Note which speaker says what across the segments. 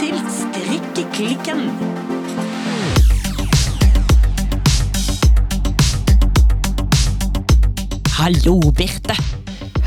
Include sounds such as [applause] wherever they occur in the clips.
Speaker 1: til Strikkeklikken. Hallo, Birte.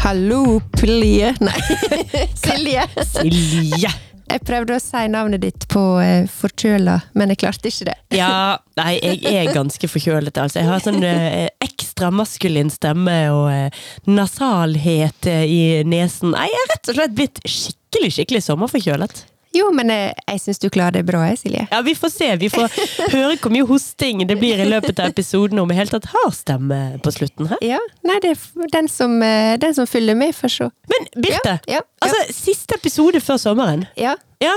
Speaker 2: Hallo, Plie Nei, [laughs] Silje.
Speaker 1: Silje.
Speaker 2: Jeg prøvde å si navnet ditt på uh, forkjøla, men jeg klarte ikke det.
Speaker 1: Ja, nei, jeg er ganske forkjølet, altså. Jeg har sånn eh, ekstra maskulin stemme og eh, nasalhet eh, i nesen. Nei, jeg er rett og slett blitt skikkelig, skikkelig sommerforkjølet.
Speaker 2: Jo, men uh, jeg syns du klarer det bra, Silje.
Speaker 1: Ja, vi får se. Vi får [laughs] høre hvor mye hosting det blir i løpet av episoden, om jeg helt tatt har stemme på slutten her.
Speaker 2: Ja, nei, det er den som, uh, den som følger med, får se.
Speaker 1: Men Birte,
Speaker 2: Ja, ja, ja.
Speaker 1: altså, siste episode før sommeren.
Speaker 2: Ja,
Speaker 1: Ja,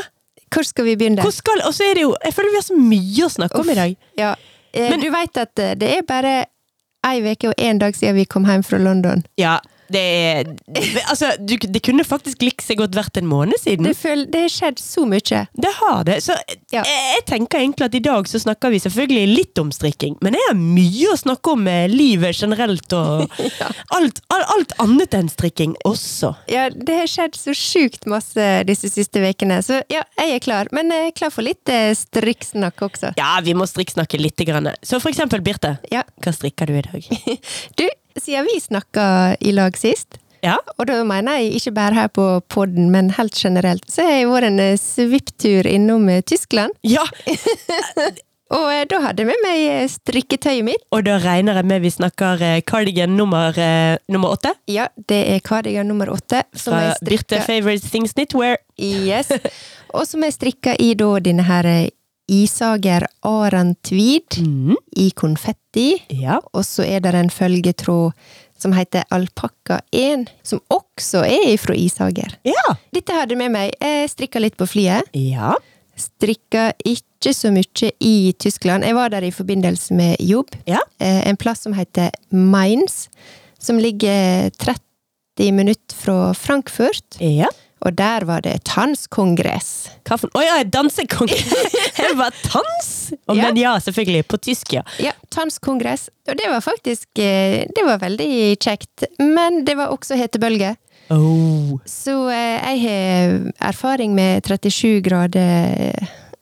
Speaker 2: hvor skal vi begynne?
Speaker 1: hvor skal Og så er det jo Jeg føler vi har så mye å snakke om i dag.
Speaker 2: Ja. Eh,
Speaker 1: Men-
Speaker 2: du veit at eh, det er bare ei uke og én dag siden vi kom hjem fra London.
Speaker 1: Ja, det er [laughs] Altså, du, det kunne faktisk like så godt vært en måned siden.
Speaker 2: Det, føl det har skjedd så mye.
Speaker 1: Det har det. Så
Speaker 2: Ja.
Speaker 1: jeg, jeg tenker egentlig at i dag så snakker vi selvfølgelig litt om strikking, men jeg har mye å snakke om med livet generelt og [laughs] alt, alt, alt annet enn strikking også.
Speaker 2: Ja, det har skjedd så sjukt masse disse siste ukene, så ja, jeg er klar. Men jeg er klar for litt eh, strikksnakk også.
Speaker 1: Ja, vi må strikksnakke litt. Grann. Så for eksempel, Birte.
Speaker 2: Ja.
Speaker 1: Hva strikker du i dag? [laughs]
Speaker 2: Du, siden vi snakka i lag sist,
Speaker 1: Ja?
Speaker 2: og da mener jeg ikke bare her på podden, men helt generelt, så har jeg vært en eh, svipptur innom eh, Tyskland.
Speaker 1: Ja! [laughs]
Speaker 2: Og eh, da hadde jeg med meg strikketøyet mitt.
Speaker 1: Og da regner jeg med vi snakker cardigan nummer, eh, nummer åtte.
Speaker 2: Ja, det er cardigan nummer åtte. Som
Speaker 1: Fra Birte Favorite Things Knitwear.
Speaker 2: Yes. Og som jeg strikka i da denne her Isager Aran Tweed
Speaker 1: Mm.
Speaker 2: i konfetti.
Speaker 1: Ja.
Speaker 2: Og så er det en følgetråd som heter Alpakka 1, som også er fra Isager.
Speaker 1: Ja.
Speaker 2: Dette hadde med meg. Jeg strikka litt på flyet.
Speaker 1: ja.
Speaker 2: Strikka ikke så mye i Tyskland. Jeg var der i forbindelse med jobb.
Speaker 1: Ja.
Speaker 2: Eh, En plass som heter Mainz, som ligger 30 minutter fra Frankfurt.
Speaker 1: Ja.
Speaker 2: Og der var det tannskongress. [laughs]
Speaker 1: Å oh ja, dansekongress! Jeg var tans! Oh,
Speaker 2: Ja.
Speaker 1: Men ja, selvfølgelig. På tysk, ja.
Speaker 2: Ja, tannskongress. Og det var faktisk eh, Det var veldig kjekt. Men det var også hetebølge.
Speaker 1: Oh.
Speaker 2: Så eh, jeg har erfaring med 37 grader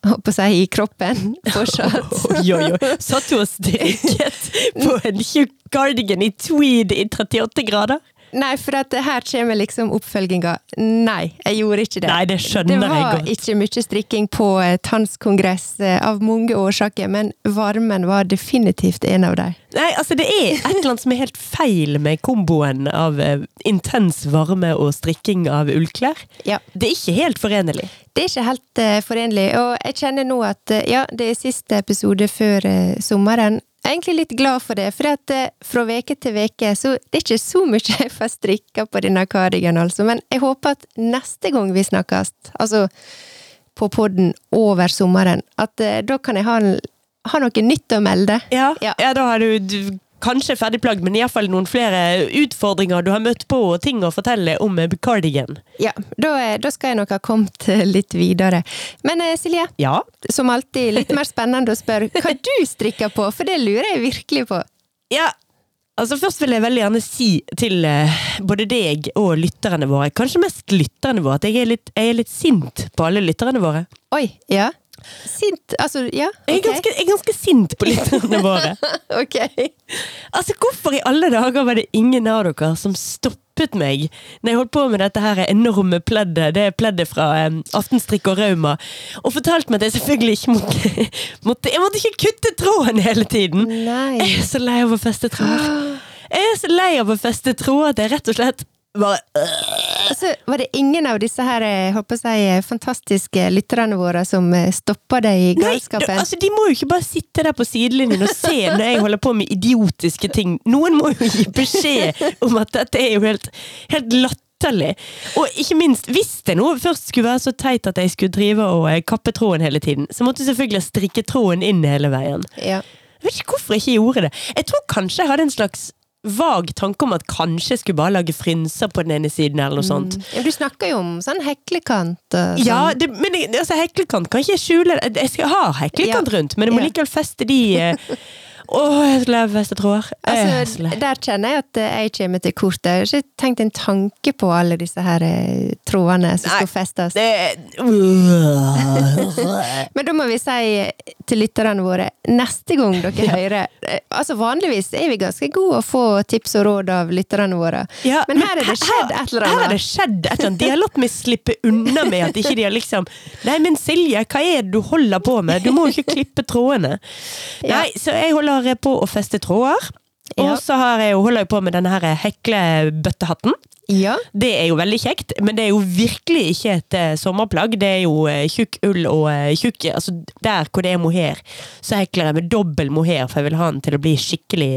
Speaker 2: holdt på å si i kroppen [laughs] fortsatt.
Speaker 1: Oi, oi, oi. Satt du og strikket på en tjukk cardigan i tweed i 38 grader?
Speaker 2: Nei, for her kommer liksom oppfølginga. Nei, jeg gjorde ikke det.
Speaker 1: Nei, det skjønner jeg Det
Speaker 2: var
Speaker 1: godt.
Speaker 2: ikke mye strikking på eh, tannskongress eh, av mange årsaker, men varmen var definitivt en av dem.
Speaker 1: Nei, altså det er et eller annet som er helt feil med komboen av eh, intens varme og strikking av ullklær.
Speaker 2: Ja.
Speaker 1: Det er ikke helt forenlig.
Speaker 2: Det er ikke helt eh, forenlig, og jeg kjenner nå at ja, det er siste episode før sommeren. Jeg er egentlig litt glad for det, for at eh, fra veke til veke så det er ikke så mye jeg får strikka på denne cardiganen, altså. Men jeg håper at neste gang vi snakkes, altså på podden over sommeren, at eh, da kan jeg ha, ha noe nytt å melde.
Speaker 1: Ja,
Speaker 2: Ja.
Speaker 1: ja da har du, du kanskje ferdigplagd, men iallfall noen flere utfordringer du har møtt på, og ting å fortelle om eh, cardigan.
Speaker 2: Ja, da, eh, da skal jeg nok ha kommet eh, litt videre. Men Silje,
Speaker 1: Ja.
Speaker 2: som alltid litt mer spennende å spørre hva du strikker på, for det lurer jeg virkelig på.
Speaker 1: Ja, altså først vil jeg veldig gjerne si til både deg og lytterne våre, kanskje mest lytterne våre, at jeg er litt, jeg er litt sint på alle lytterne våre.
Speaker 2: Oi, ja. Sint, altså, ja,
Speaker 1: Jeg er, ganske, jeg er ganske sint på lytterne våre. [laughs]
Speaker 2: Ok.
Speaker 1: Altså, hvorfor i alle dager var det ingen av dere som stoppet meg når jeg holdt på med dette her enorme pleddet, det er pleddet fra um, Aftenstrikk og Rauma, og fortalte meg at jeg selvfølgelig ikke måtte, [laughs] måtte Jeg måtte ikke kutte tråden hele tiden!
Speaker 2: Nei.
Speaker 1: Jeg er så lei av å feste tråder. Jeg er så lei av å feste tråder at jeg rett og slett bare
Speaker 2: Altså, var det ingen av disse her, jeg håper å fantastiske lytterne våre som eh, stoppa deg i
Speaker 1: Nei,
Speaker 2: galskapen?
Speaker 1: altså De må jo ikke bare sitte der på sidelinjen og se når jeg holder på med idiotiske ting. Noen må jo gi beskjed om at dette er jo helt, helt latterlig. Og ikke minst, hvis det nå først skulle være så teit at jeg skulle drive og eh, kappe tråden hele tiden, så måtte jeg selvfølgelig strikke tråden inn hele veien.
Speaker 2: Ja.
Speaker 1: Jeg vet ikke hvorfor jeg ikke gjorde det. Jeg tror kanskje jeg hadde en slags vag tanke om at kanskje jeg skulle bare lage frynser på den ene siden, eller noe sånt.
Speaker 2: Ja, du snakker jo om sånn heklekant sånn.
Speaker 1: Ja, det, men altså, heklekant kan ikke jeg skjule. Jeg har heklekant
Speaker 2: Ja.
Speaker 1: rundt, men jeg må likevel feste de [laughs] eh, jeg lever så lei. Jeg er
Speaker 2: Altså, der kjenner jeg at jeg kommer til kort. Jeg har ikke tenkt en tanke på alle disse her eh, trådene som skal festes. [laughs] Men da må vi si til lytterne våre, neste gang dere hører eh, Altså Vanligvis er vi ganske gode å få tips og råd av lytterne våre,
Speaker 1: Ja,
Speaker 2: men her er det skjedd et eller annet.
Speaker 1: Her er det skjedd et eller annet. De har latt meg slippe unna med at ikke de har liksom Nei, men Silje, hva er det du holder på med? Du må jo ikke klippe trådene. Nei, så jeg holder på å feste tråder. Og så har jeg jo, holder jeg på med denne her heklebøttehatten.
Speaker 2: Ja,
Speaker 1: Det er jo veldig kjekt, men det er jo virkelig ikke et eh, sommerplagg. Det er jo eh, tjukk ull og eh, tjukk Altså der hvor det er mohair, så hekler jeg med dobbel mohair, for jeg vil ha den til å bli skikkelig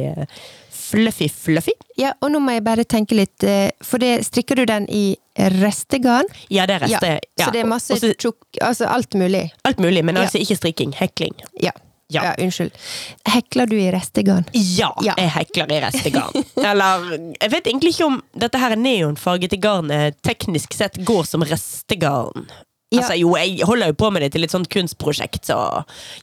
Speaker 1: fluffy, fluffy.
Speaker 2: ja, og nå må jeg bare tenke litt, for det strikker du den i restegarn?
Speaker 1: Ja, det er
Speaker 2: Ja.
Speaker 1: Ja.
Speaker 2: så det er masse tjukk Altså alt mulig?
Speaker 1: Alt mulig, men
Speaker 2: Ja.
Speaker 1: altså ikke strikking. Hekling.
Speaker 2: Ja.
Speaker 1: Ja.
Speaker 2: ja. Unnskyld. Hekler du i restegarn?
Speaker 1: Ja,
Speaker 2: Ja.
Speaker 1: jeg hekler i restegarn. Eller Jeg vet egentlig ikke om dette her neonfargete garnet teknisk sett går som restegarn.
Speaker 2: Ja.
Speaker 1: Altså jo, jeg holder jo på med det til et sånt kunstprosjekt, så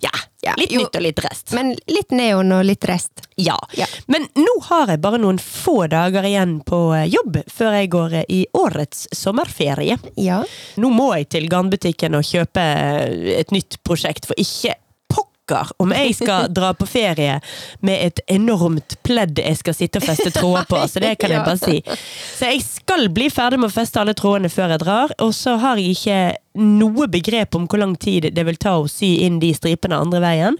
Speaker 1: ja. Litt
Speaker 2: jo.
Speaker 1: nytt og litt rest.
Speaker 2: Men litt neon og litt rest.
Speaker 1: Ja.
Speaker 2: Ja.
Speaker 1: Men nå har jeg bare noen få dager igjen på eh, jobb før jeg går eh, i årets sommerferie.
Speaker 2: Ja.
Speaker 1: Nå må jeg til garnbutikken og kjøpe eh, et nytt prosjekt, for ikke pokker om jeg skal [laughs] dra på ferie med et enormt pledd jeg skal sitte og feste tråder på. Så det kan jeg [laughs] bare si. Så jeg skal bli ferdig med å feste alle trådene før jeg drar, og så har jeg ikke noe begrep om hvor lang tid det vil ta å sy inn de stripene andre veien.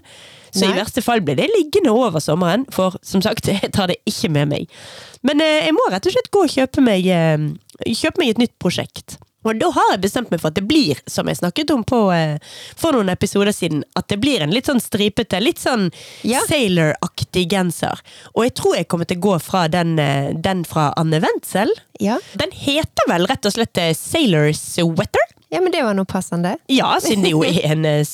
Speaker 1: Så
Speaker 2: Nei.
Speaker 1: i verste fall blir det liggende over sommeren, for som sagt, [laughs] jeg tar det ikke med meg. Men eh, jeg må rett og slett gå og kjøpe meg, eh, kjøpe meg et nytt prosjekt. Og da har jeg bestemt meg for at det blir, som jeg snakket om på, eh, for noen episoder siden, at det blir en litt sånn stripete, litt sånn
Speaker 2: Ja.
Speaker 1: sailor-aktig genser. Og jeg tror jeg kommer til å gå fra den, eh, den fra Anne Wendsel.
Speaker 2: Ja.
Speaker 1: Den heter vel rett og slett eh, Sailor Sweater?
Speaker 2: Ja, men det var noe passende.
Speaker 1: Ja, siden det jo er en eh,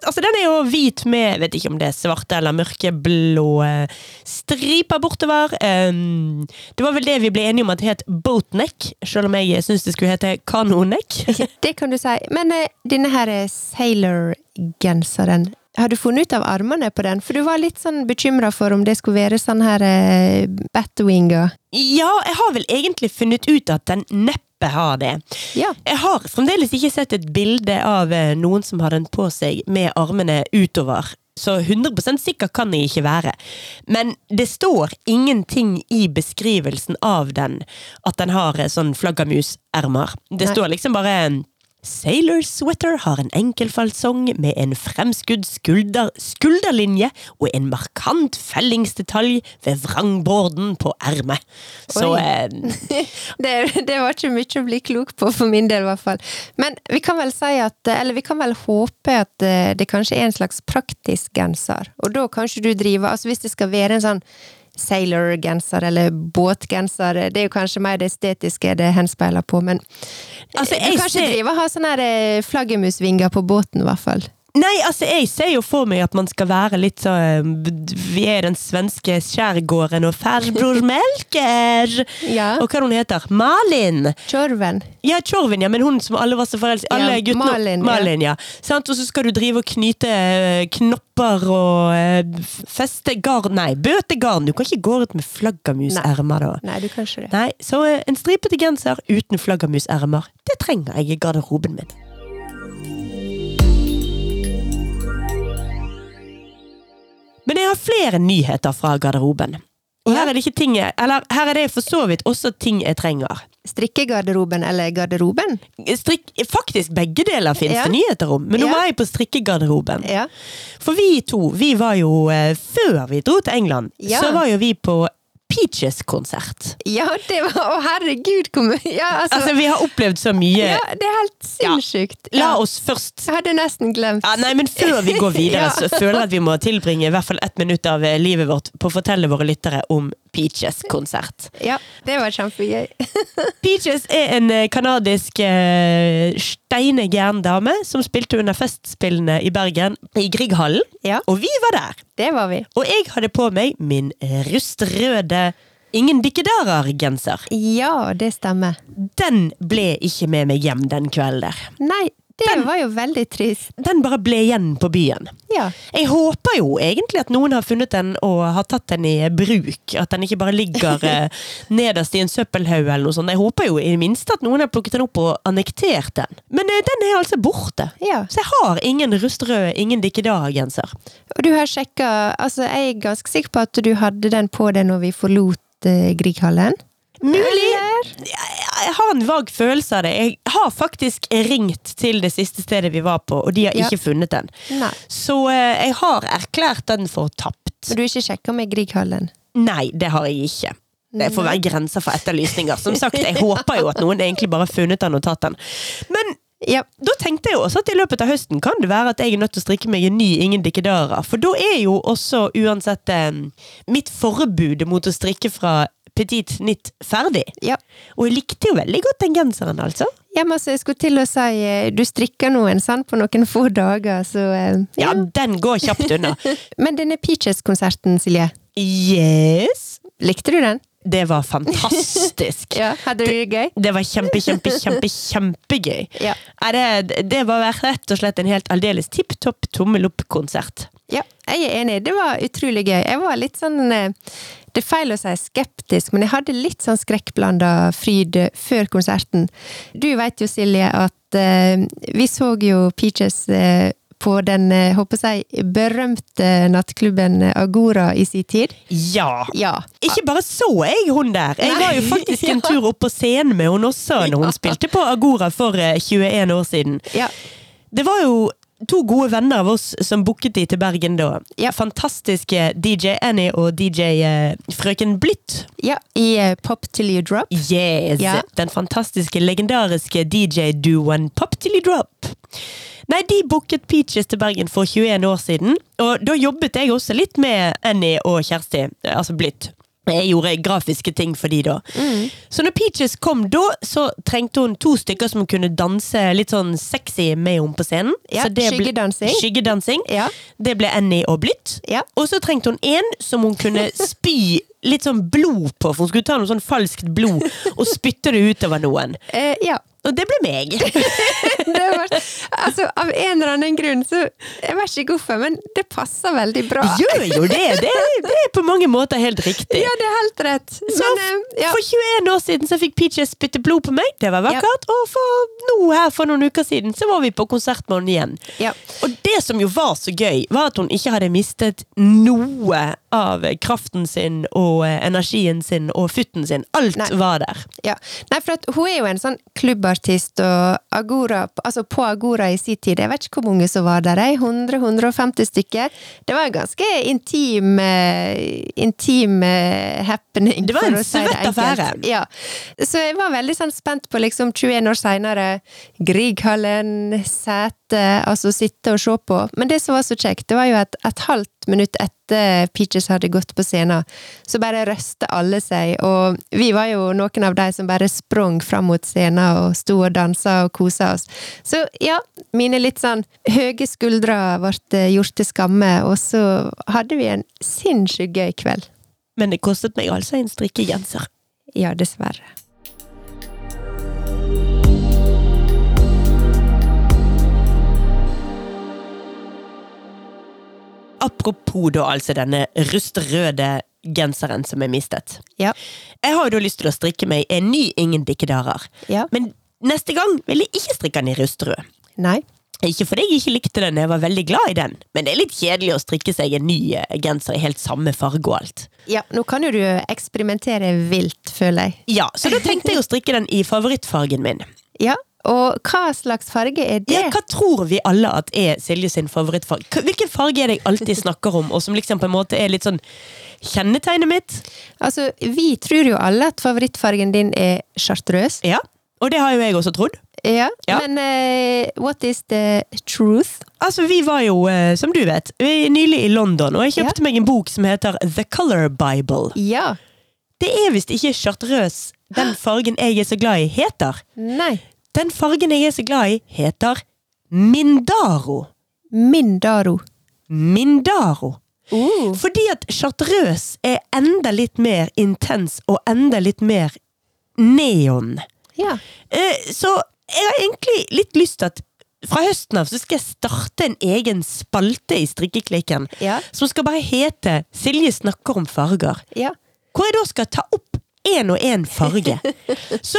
Speaker 1: Altså, den er jo hvit med Vet ikke om det er svarte eller mørkeblå eh, striper bortover. Um, det var vel det vi ble enige om at det het boatneck, selv om jeg syns det skulle hete kanoneck. [laughs]
Speaker 2: Det kan du si. Men uh, denne her Sailor-genseren, har du funnet ut av armene på den? For du var litt sånn bekymra for om det skulle være sånn her eh, batwinger.
Speaker 1: Ja, jeg har vel egentlig funnet ut at den neppe har det.
Speaker 2: Ja.
Speaker 1: Jeg har fremdeles ikke sett et bilde av eh, noen som har den på seg med armene utover. Så 100% sikker kan jeg ikke være. Men det står ingenting i beskrivelsen av den at den har eh, sånn flaggermusermer. Det
Speaker 2: Nei.
Speaker 1: står liksom bare Sailor Sweater har en enkel falsong med en fremskudd skulder, skulderlinje og en markant fellingsdetalj ved vrangborden på ermet. Så eh, [laughs]
Speaker 2: Det, det var ikke mye å bli klok på, for min del i hvert fall. Men vi kan vel si at Eller vi kan vel håpe at eh, det kanskje er en slags praktisk genser. Og da kanskje du driver Altså hvis det skal være en sånn sailor-genser eller båtgenser, det er jo kanskje mer det estetiske det henspeiler på, men
Speaker 1: Altså,
Speaker 2: du kan ikke drive og ha sånne eh, flaggermusvinger på båten, i hvert fall.
Speaker 1: Nei, altså jeg ser jo for meg at man skal være litt så Vi er den svenske skjærgården og farbror Melker! [laughs]
Speaker 2: Ja.
Speaker 1: Og hva hun heter Malin!
Speaker 2: Tjorven.
Speaker 1: Ja, Tjorven, ja, men hun som alle var så forelsket Alle
Speaker 2: Ja,
Speaker 1: guttene
Speaker 2: Malin, ja.
Speaker 1: Malin, ja. Sant? Og så skal du drive og knyte eh, knopper og eh, feste garn Nei, bøte garn! Du kan ikke gå ut med flaggermusermer da.
Speaker 2: Nei, du kan ikke det.
Speaker 1: Nei, så eh, en stripete genser uten flaggermusermer, det trenger jeg i garderoben min. Men jeg har flere nyheter fra garderoben. Og her er det ikke ting jeg, eller her er det for så vidt også ting jeg trenger.
Speaker 2: Strikkegarderoben eller garderoben?
Speaker 1: Strik, faktisk begge deler finnes
Speaker 2: Ja.
Speaker 1: det nyheter om, men nå
Speaker 2: Ja.
Speaker 1: var jeg på strikkegarderoben.
Speaker 2: Ja.
Speaker 1: For vi to, vi var jo, eh, før vi dro til England, så var jo vi på Peaches-konsert.
Speaker 2: Ja, det var Å, herregud, hvor mye ja, altså,
Speaker 1: Altså, vi har opplevd så mye.
Speaker 2: ja, det er helt sinnssykt.
Speaker 1: La oss først
Speaker 2: Jeg hadde nesten glemt.
Speaker 1: ja, Nei, men før vi går videre, [laughs]
Speaker 2: Ja.
Speaker 1: så føler jeg at vi må tilbringe i hvert fall ett minutt av eh, livet vårt på å fortelle våre lyttere om Peaches-konsert.
Speaker 2: Ja, det var kjempegøy. [laughs]
Speaker 1: Peaches er en eh, kanadisk eh, steinegæren dame som spilte under Festspillene i Bergen, i Grieghallen.
Speaker 2: Ja,
Speaker 1: Og vi var der.
Speaker 2: det var vi.
Speaker 1: Og jeg hadde på meg min rustrøde Ingen dikkedarer-genser.
Speaker 2: Ja, det stemmer.
Speaker 1: Den ble ikke med meg hjem den kvelden der.
Speaker 2: Nei, Det
Speaker 1: Den-
Speaker 2: var jo veldig trist.
Speaker 1: Den bare ble igjen på byen.
Speaker 2: Ja.
Speaker 1: Jeg håper jo egentlig at noen har funnet den og har tatt den i bruk. At den ikke bare ligger [laughs] eh, nederst i en søppelhaug eller noe sånt. Jeg håper jo i det minste at noen har plukket den opp og annektert den. Men eh, den er altså borte.
Speaker 2: ja.
Speaker 1: Så jeg har ingen rustrød, ingen dikkedag-genser.
Speaker 2: Og du har sjekka Altså, jeg er ganske sikker på at du hadde den på deg når vi forlot uh, Grieghallen.
Speaker 1: Mulig!
Speaker 2: Eller?
Speaker 1: Jeg, har en vag følelse av det. Jeg har faktisk ringt til det siste stedet vi var på, og de har
Speaker 2: Ja.
Speaker 1: ikke funnet den.
Speaker 2: Nei.
Speaker 1: Så eh, jeg har erklært den for tapt.
Speaker 2: Men du har ikke sjekka med Grieghallen?
Speaker 1: Nei, det har jeg ikke. Det får være grenser for etterlysninger. Som sagt, jeg håper jo at noen egentlig bare har funnet den og tatt den. Men
Speaker 2: Ja.
Speaker 1: da tenkte jeg jo også at i løpet av høsten kan det være at jeg er nødt til å strikke meg en ny Ingen dikkedarer. For da er jo også uansett eh, mitt forbud mot å strikke fra Petit Nytt ferdig.
Speaker 2: ja.
Speaker 1: Og jeg likte jo veldig godt den genseren, altså.
Speaker 2: Ja, men altså, jeg skulle til å si eh, Du strikker noen sant, på noen få dager, så Ja,
Speaker 1: Ja, den går kjapt unna. [laughs]
Speaker 2: Men denne Peaches-konserten, Silje,
Speaker 1: Yes!
Speaker 2: likte du den?
Speaker 1: Det var fantastisk. [laughs]
Speaker 2: Ja, Hadde du det gøy?
Speaker 1: Det var kjempe, kjempe, kjempe, kjempegøy. [laughs]
Speaker 2: Ja.
Speaker 1: Det, det var rett og slett en helt aldeles tipp topp tommel opp-konsert.
Speaker 2: Ja, jeg er enig. Det var utrolig gøy. Jeg var litt sånn eh, Det er feil å si skeptisk, men jeg hadde litt sånn skrekkblanda fryd før konserten. Du veit jo, Silje, at eh, vi så jo Peaches eh, på den eh, håper jeg, berømte nattklubben Agora i sin tid.
Speaker 1: Ja!
Speaker 2: Ja.
Speaker 1: Ikke bare så jeg hun der, jeg
Speaker 2: Nei.
Speaker 1: var jo faktisk [laughs] en tur opp på scenen med hun også når hun spilte på Agora for eh, 21 år siden.
Speaker 2: Ja.
Speaker 1: Det var jo to gode venner av oss som booket de til Bergen da.
Speaker 2: Ja.
Speaker 1: Fantastiske DJ Annie og DJ uh, Frøken Blitt.
Speaker 2: ja I uh, Pop Till You Drop.
Speaker 1: Yes!
Speaker 2: Ja.
Speaker 1: Den fantastiske, legendariske DJ-duoen Pop Till You Drop. Nei, de booket Peaches til Bergen for 21 år siden, og da jobbet jeg også litt med Annie og Kjersti, altså Blitt. Jeg gjorde grafiske ting for de da. Så når Peaches kom da, så trengte hun to stykker som kunne danse litt sånn sexy med henne på scenen.
Speaker 2: Ja,
Speaker 1: Så det ble-
Speaker 2: skyggedansing.
Speaker 1: Skyggedansing.
Speaker 2: Ja.
Speaker 1: Det ble Annie og Blitt.
Speaker 2: Ja.
Speaker 1: Og så trengte hun en som hun kunne [laughs] spy litt sånn blod på, for hun skulle ta noe sånn falskt blod og spytte det utover noen.
Speaker 2: Eh, ja.
Speaker 1: Og det ble meg. [laughs]
Speaker 2: Det var, altså, av en eller annen grunn, så Jeg vet ikke hvorfor, men det passer veldig bra.
Speaker 1: Gjør jo det! Det, det er på mange måter helt riktig.
Speaker 2: Ja, det er helt rett.
Speaker 1: Så
Speaker 2: Men, eh, ja.
Speaker 1: For 21 år siden så fikk Peaches spytte blod på meg, det var vakkert. Og for nå her for noen uker siden så var vi på konsert med henne igjen.
Speaker 2: Ja.
Speaker 1: Og det som jo var så gøy, var at hun ikke hadde mistet noe av kraften sin og eh, energien sin og futten sin. Alt
Speaker 2: Nei.
Speaker 1: var der.
Speaker 2: Ja. Nei, for hun er jo en sånn klubbartist, og Agora, altså på Agora i sin tid, jeg vet ikke hvor mange som var der, jeg, 100-150 stykker. Det var en ganske intim, eh, intim eh, happening.
Speaker 1: Det var en
Speaker 2: for å si det enkelt. Ja. Så jeg var veldig sånn spent på liksom 21 år seinere, Grieghallen, sete, altså sitte og se på. Men det som var så kjekt, det var jo at et halvt minutt etter Peaches hadde gått på scenen, så bare røste alle seg, og vi var jo noen av de som bare sprang fram mot scenen og sto og dansa og kosa oss. Så ja, mine litt sånn høye skuldre ble gjort til skamme, og så hadde vi en sinnssykt gøy kveld.
Speaker 1: Men det kostet meg altså en strikkegenser.
Speaker 2: Ja, dessverre.
Speaker 1: Apropos da altså denne rustrøde genseren som er mistet.
Speaker 2: Ja.
Speaker 1: Jeg har jo da lyst til å strikke meg en ny Ingen dikkedarer.
Speaker 2: Ja.
Speaker 1: Men neste gang vil jeg ikke strikke den i rustrød.
Speaker 2: Nei.
Speaker 1: Ikke fordi jeg ikke likte den, jeg var veldig glad i den. Men det er litt kjedelig å strikke seg en ny eh, genser i helt samme farge og alt.
Speaker 2: Ja, nå kan jo du eksperimentere vilt, føler jeg.
Speaker 1: Ja, Så da tenkte jeg å strikke den i favorittfargen min. [laughs]
Speaker 2: Ja, og hva slags farge er det?
Speaker 1: Ja, hva tror vi alle at er Silje sin favorittfarge? Hvilken farge er det jeg alltid snakker om, og som liksom på en måte er litt sånn kjennetegnet mitt?
Speaker 2: Altså, vi tror jo alle at favorittfargen din er chartreuse.
Speaker 1: Ja, og det har jo jeg også trodd.
Speaker 2: Ja,
Speaker 1: Ja.
Speaker 2: men uh, what is the truth?
Speaker 1: Altså, Vi var jo, uh, som du vet, vi nylig i London, og jeg
Speaker 2: Ja.
Speaker 1: kjøpte meg en bok som heter The Color Bible.
Speaker 2: Ja.
Speaker 1: Det er visst ikke chartreuse den fargen jeg er så glad i, heter.
Speaker 2: Nei.
Speaker 1: Den fargen jeg er så glad i, heter Mindaro.
Speaker 2: Mindaro.
Speaker 1: Mindaro.
Speaker 2: Uh.
Speaker 1: Fordi at chartreuse er enda litt mer intens og enda litt mer neon.
Speaker 2: Ja.
Speaker 1: Eh, Så jeg har egentlig litt lyst til at fra høsten av så skal jeg starte en egen spalte i Strikkeklikken.
Speaker 2: Ja.
Speaker 1: Som skal bare hete 'Silje snakker om farger'.
Speaker 2: Ja.
Speaker 1: Hvor jeg da skal ta opp én og én farge. [laughs] Så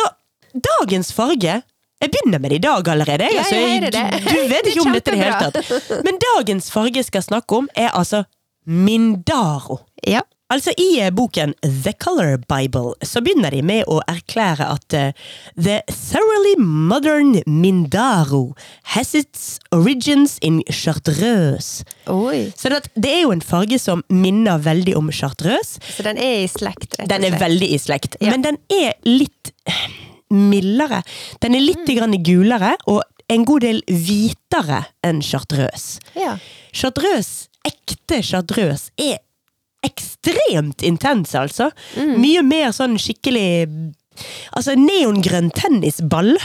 Speaker 1: dagens farge Jeg begynner med det i dag allerede.
Speaker 2: Ja,
Speaker 1: altså,
Speaker 2: jeg hører det.
Speaker 1: Du, du vet ikke om dette i det hele tatt. Men dagens farge jeg skal snakke om, er altså Mindaro.
Speaker 2: Ja.
Speaker 1: Altså I eh, boken The Color Bible så begynner de med å erklære at eh, The thoroughly modern Mindaro has its origins in chartreuse.
Speaker 2: Oi.
Speaker 1: Så det, det er jo en farge som minner veldig om chartreuse.
Speaker 2: Så den er i slekt, rett og
Speaker 1: Den er veldig i slekt,
Speaker 2: Ja.
Speaker 1: men den er litt eh, mildere. Den er litt grann gulere og en god del hvitere enn chartreuse.
Speaker 2: Ja.
Speaker 1: Chartreuse, ekte chartreuse, er ekstremt intens, altså. Mye mer sånn skikkelig Altså neongrønn tennisball.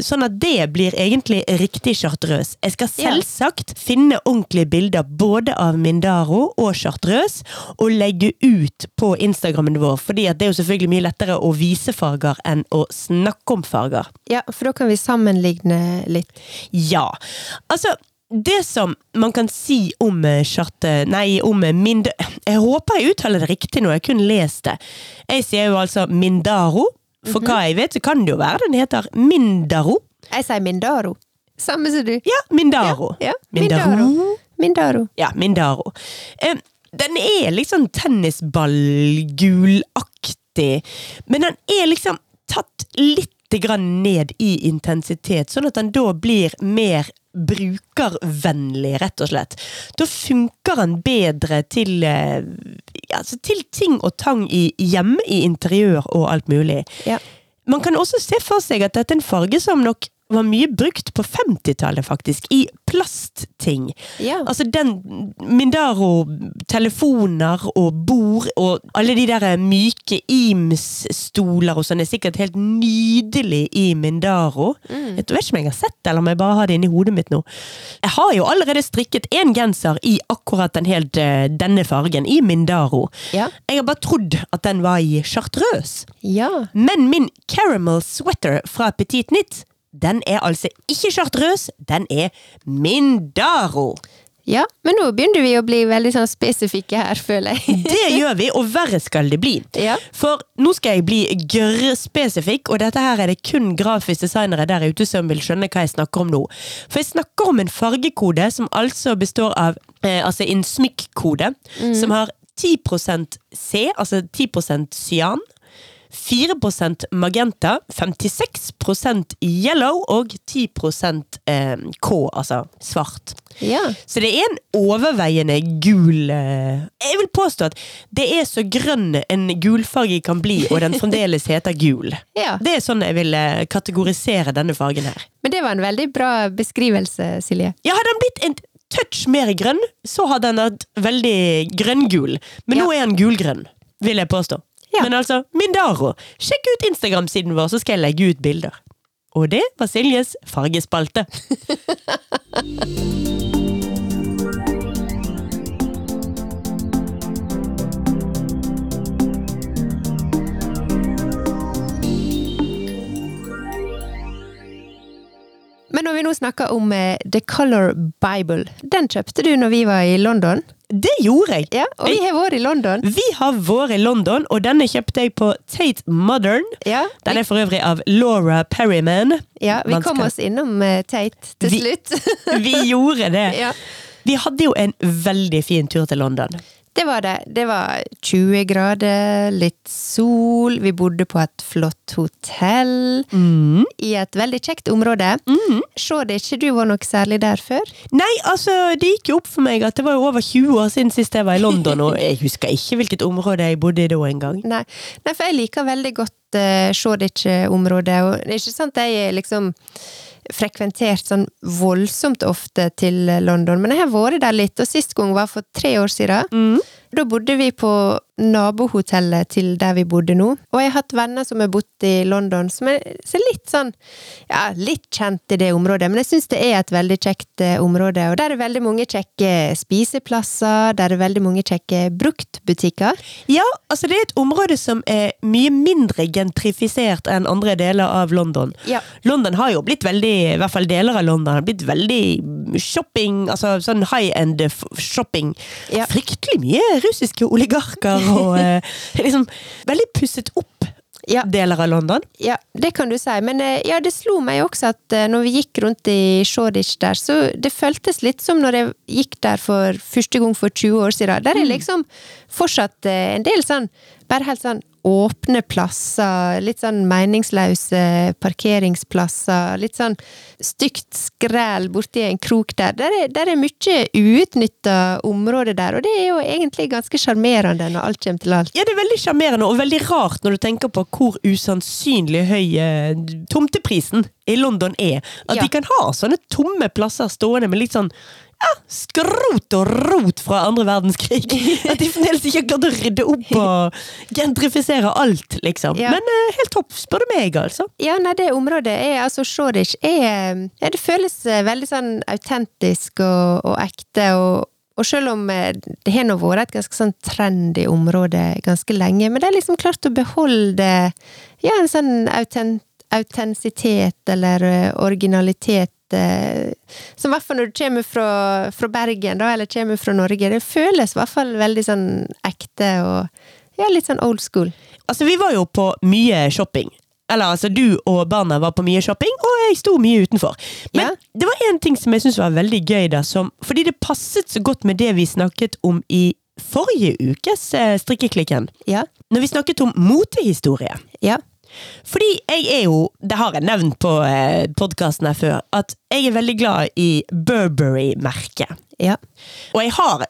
Speaker 1: Sånn at det blir egentlig riktig chartreuse. Jeg skal selvsagt finne ordentlige bilder både av Mindaro og chartreuse, og legge ut på Instagrammen vår, fordi det er jo selvfølgelig mye lettere å vise farger enn å snakke om farger.
Speaker 2: ja, for da kan vi sammenligne litt.
Speaker 1: Ja. Altså, det som man kan si om eh. Nei, om eh, mind... Jeg håper jeg uttaler det riktig nå, jeg kun lest det. Jeg sier jo altså Mindaro. For hva jeg vet, så kan det jo være den heter Mindaro.
Speaker 2: Jeg sier Mindaro. Samme som du.
Speaker 1: Ja, Mindaro.
Speaker 2: Ja,
Speaker 1: Mindaro.
Speaker 2: Mindaro. Mindaro.
Speaker 1: Ja, Mindaro. Eh, Den er liksom tennisballgulaktig, men den er liksom tatt litt ned i intensitet, sånn at den da blir mer brukervennlig, rett og slett. Da funker den bedre til, eh, altså til ting og tang i, hjemme i interiør og alt mulig.
Speaker 2: Ja.
Speaker 1: Man kan også se for seg at dette er en farge som nok var mye brukt på 50-tallet, faktisk, i plastting.
Speaker 2: Ja.
Speaker 1: Altså den Mindaro-telefoner og bord og alle de der myke Eames-stoler og sånn er sikkert helt nydelig i Mindaro.
Speaker 2: Mm.
Speaker 1: Jeg vet ikke om jeg har sett det, eller om jeg bare har det inni hodet mitt nå. Jeg har jo allerede strikket en genser i akkurat den helt, eh, denne fargen, i Mindaro.
Speaker 2: Ja.
Speaker 1: Jeg har bare trodd at den var i chartreuse.
Speaker 2: Ja.
Speaker 1: Men min caramel sweater fra Petit Knit, den er altså ikke chartreuse, den er Mindaro.
Speaker 2: ja. Men nå begynner vi å bli veldig sånn spesifikke her, føler jeg. [laughs]
Speaker 1: Det gjør vi, og verre skal det bli.
Speaker 2: Ja.
Speaker 1: For nå skal jeg bli gørrspesifikk, og dette her er det kun grafisk designere der ute som vil skjønne hva jeg snakker om nå. For jeg snakker om en fargekode som altså består av eh, altså en smykkode, som har 10% C, altså 10% cyan. 4% magenta, 56% yellow og 10 eh, K, altså svart.
Speaker 2: Ja.
Speaker 1: Så det er en overveiende gul eh, Jeg vil påstå at det er så grønn en gulfarge kan bli, og den fremdeles heter gul. [laughs]
Speaker 2: ja.
Speaker 1: Det er sånn jeg vil eh, kategorisere denne fargen her.
Speaker 2: Men det var en veldig bra beskrivelse, Silje.
Speaker 1: Ja, hadde den blitt en touch mer grønn, så hadde den vært veldig grønngul. Men
Speaker 2: Ja.
Speaker 1: nå er den gulgrønn, vil jeg påstå.
Speaker 2: Ja.
Speaker 1: Men altså, Mindaro. Sjekk ut Instagram-siden vår, så skal jeg legge ut bilder. Og det var Siljes fargespalte.
Speaker 2: Men når vi nå snakker om eh, The Color Bible, den kjøpte du når vi var i London.
Speaker 1: Det gjorde jeg.
Speaker 2: Ja, Og vi har vært i London.
Speaker 1: Vi har vært i London, og denne kjøpte jeg på Tate Modern.
Speaker 2: Ja,
Speaker 1: Den er for øvrig av Laura Perryman.
Speaker 2: ja vi kom oss innom eh, Tate til
Speaker 1: Vi-
Speaker 2: slutt. [laughs]
Speaker 1: Vi gjorde det.
Speaker 2: ja.
Speaker 1: Vi hadde jo en veldig fin tur til London.
Speaker 2: Det var det. Det var 20 grader, litt sol, vi bodde på et flott hotell.
Speaker 1: Mm.
Speaker 2: I et veldig kjekt område. Så det ikke du var noe særlig der før?
Speaker 1: Nei, altså, det gikk jo opp for meg at det var jo over 20 år siden sist jeg var i London, og jeg husker ikke hvilket område jeg bodde i da engang. [laughs]
Speaker 2: Nei, Nei for jeg liker veldig godt uh, Shoreditch-området. Og det er ikke sant jeg er liksom frekventert sånn voldsomt ofte til London, men jeg har vært der litt, og sist gang var for tre år siden. da bodde vi på nabohotellet til der vi bodde nå. Og jeg har hatt venner som har bodd i London, som er, litt sånn Ja, litt kjent i det området, men jeg syns det er et veldig kjekt eh, område. Og der er veldig mange kjekke spiseplasser, der er veldig mange kjekke bruktbutikker.
Speaker 1: Ja, altså det er et område som er mye mindre gentrifisert enn andre deler av London.
Speaker 2: Ja.
Speaker 1: London har jo blitt veldig, i hvert fall deler av London, har blitt veldig shopping, altså sånn high end shopping.
Speaker 2: Ja.
Speaker 1: Fryktelig mye russiske oligarker og [laughs] eh, liksom veldig pusset opp
Speaker 2: Ja.
Speaker 1: deler av London.
Speaker 2: Ja, det kan du si, men eh, ja, det slo meg også at eh, når vi gikk rundt i Shoreditch der, så det føltes litt som når jeg gikk der for første gang for 20 år siden. Der er liksom fortsatt eh, en del sånn, bare helt sånn åpne plasser, litt sånn meningsløse parkeringsplasser, litt sånn stygt skrell borti en krok der. Der er, der er mye uutnytta område der, og det er jo egentlig ganske sjarmerende når alt kommer til alt.
Speaker 1: Ja, det er veldig sjarmerende og veldig rart når du tenker på hvor usannsynlig høy eh, tomteprisen i London er. At
Speaker 2: Ja.
Speaker 1: de kan ha sånne tomme plasser stående med litt sånn ja, skrot og rot fra andre verdenskrig. [laughs] At de fremdeles ikke har klart å rydde opp og gentrifisere alt, liksom.
Speaker 2: Ja.
Speaker 1: Men uh, helt topp, spør du meg, altså.
Speaker 2: Ja, nei, det området er altså Shoresh er ja, Det føles eh, veldig sånn autentisk og, og ekte, og, og selv om eh, det har nå vært et ganske sånn trendy område ganske lenge, men det er liksom klart å beholde ja, en sånn autent, autentisitet eller originalitet eh, som i hvert fall når du kommer fra, fra Bergen, da, eller kommer fra Norge, det føles i hvert fall veldig sånn ekte og ja, litt sånn old school.
Speaker 1: Altså, vi var jo på mye shopping. Eller altså, du og barna var på mye shopping, og jeg sto mye utenfor. Men
Speaker 2: Ja.
Speaker 1: det var én ting som jeg syntes var veldig gøy, da, som, fordi det passet så godt med det vi snakket om i forrige ukes eh, Strikkeklikken.
Speaker 2: Ja,
Speaker 1: Når vi snakket om motehistorie.
Speaker 2: ja,
Speaker 1: Fordi jeg er jo, det har jeg nevnt på eh, podkasten her før, at jeg er veldig glad i Burberry-merket.
Speaker 2: ja.
Speaker 1: Og jeg har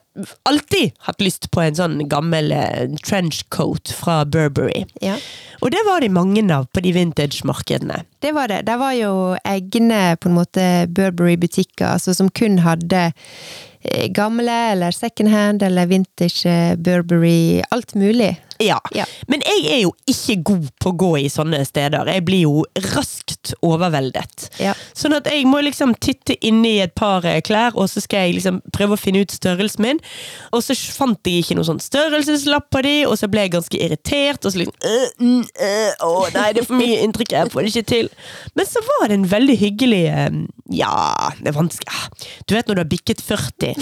Speaker 1: alltid hatt lyst på en sånn gammel eh, trenchcoat fra Burberry.
Speaker 2: ja.
Speaker 1: Og det var det mange av på de vintage-markedene.
Speaker 2: Det var det. Det var jo egne på en måte Burberry-butikker, altså som kun hadde eh, gamle eller second hand eller vintage Burberry, alt mulig.
Speaker 1: Ja.
Speaker 2: Ja.
Speaker 1: Men jeg er jo ikke god på å gå i sånne steder. Jeg blir jo raskt overveldet.
Speaker 2: Ja.
Speaker 1: Sånn at jeg må liksom titte inni et par klær, og så skal jeg liksom prøve å finne ut størrelsen min. Og så fant jeg ikke noen sånn størrelseslapp på de, og så ble jeg ganske irritert. Og så liksom øh, øh, øh, Å nei, det er for mye inntrykk, jeg får det ikke til. Men så var det en veldig hyggelig eh, Ja, det er vanskelig ah, Du vet når du har bikket 40,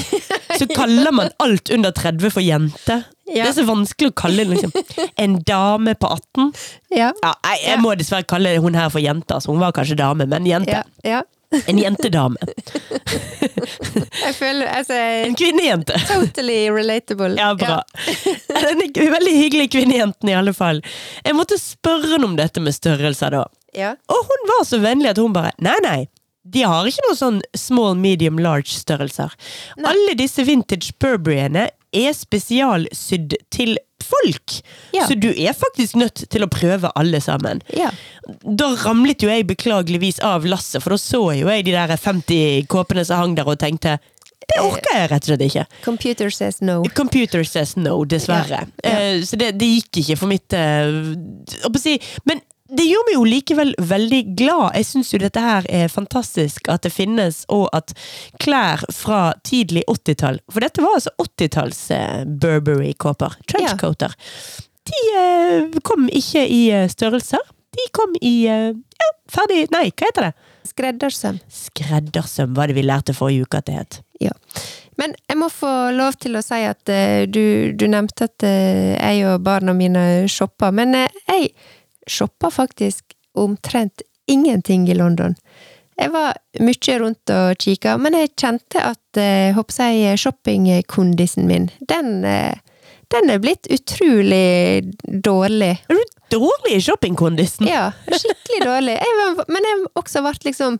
Speaker 1: så kaller man alt under 30 for jente.
Speaker 2: Ja.
Speaker 1: Det er så vanskelig å kalle liksom, en dame på 18.
Speaker 2: Ja.
Speaker 1: Ja, jeg, jeg må dessverre kalle hun her for jente. Altså, hun var kanskje dame, men jente. En jentedame. [laughs]
Speaker 2: Jeg føler Altså
Speaker 1: En kvinnejente.
Speaker 2: Totally relatable.
Speaker 1: Ja, bra. [laughs] Den veldig hyggelig kvinnejenten, i alle fall. Jeg måtte spørre henne om dette med størrelser, da.
Speaker 2: Ja.
Speaker 1: Og hun var så vennlig at hun bare Nei, nei. De har ikke noen sånn small, medium, large størrelser. Alle disse vintage Burberryene er spesialsydd til folk.
Speaker 2: Ja.
Speaker 1: Så du er faktisk nødt til å prøve alle sammen.
Speaker 2: ja.
Speaker 1: Da ramlet jo jeg beklageligvis av lasset, for da så jo jeg de der 50 kåpene som hang der og tenkte det orker jeg rett og slett ikke.
Speaker 2: Computer says no.
Speaker 1: Computer says no, dessverre.
Speaker 2: Ja.
Speaker 1: Eh, Så det, det gikk ikke for mitt eh, å si, Men det gjør meg jo likevel veldig glad. Jeg syns jo dette her er fantastisk at det finnes, og at klær fra tidlig 80-tall For dette var altså 80-talls eh, Burberry-kåper. Trenchcoater. De eh, kom ikke i eh, størrelser. De kom i ja, ferdig Nei, hva heter det?
Speaker 2: Skreddersøm.
Speaker 1: Skreddersøm var det vi lærte forrige uke at det het.
Speaker 2: Ja. Men jeg må få lov til å si at uh, du, du nevnte at uh, jeg og barna mine shopper, men uh, jeg shopper faktisk omtrent ingenting i London. Jeg var mye rundt og kikka, men jeg kjente at eh, jeg, shoppingkondisen min, den, eh, den er blitt utrolig dårlig.
Speaker 1: Er du dårlig i shoppingkondisen?
Speaker 2: Ja, skikkelig dårlig. Jeg var, men jeg også vært liksom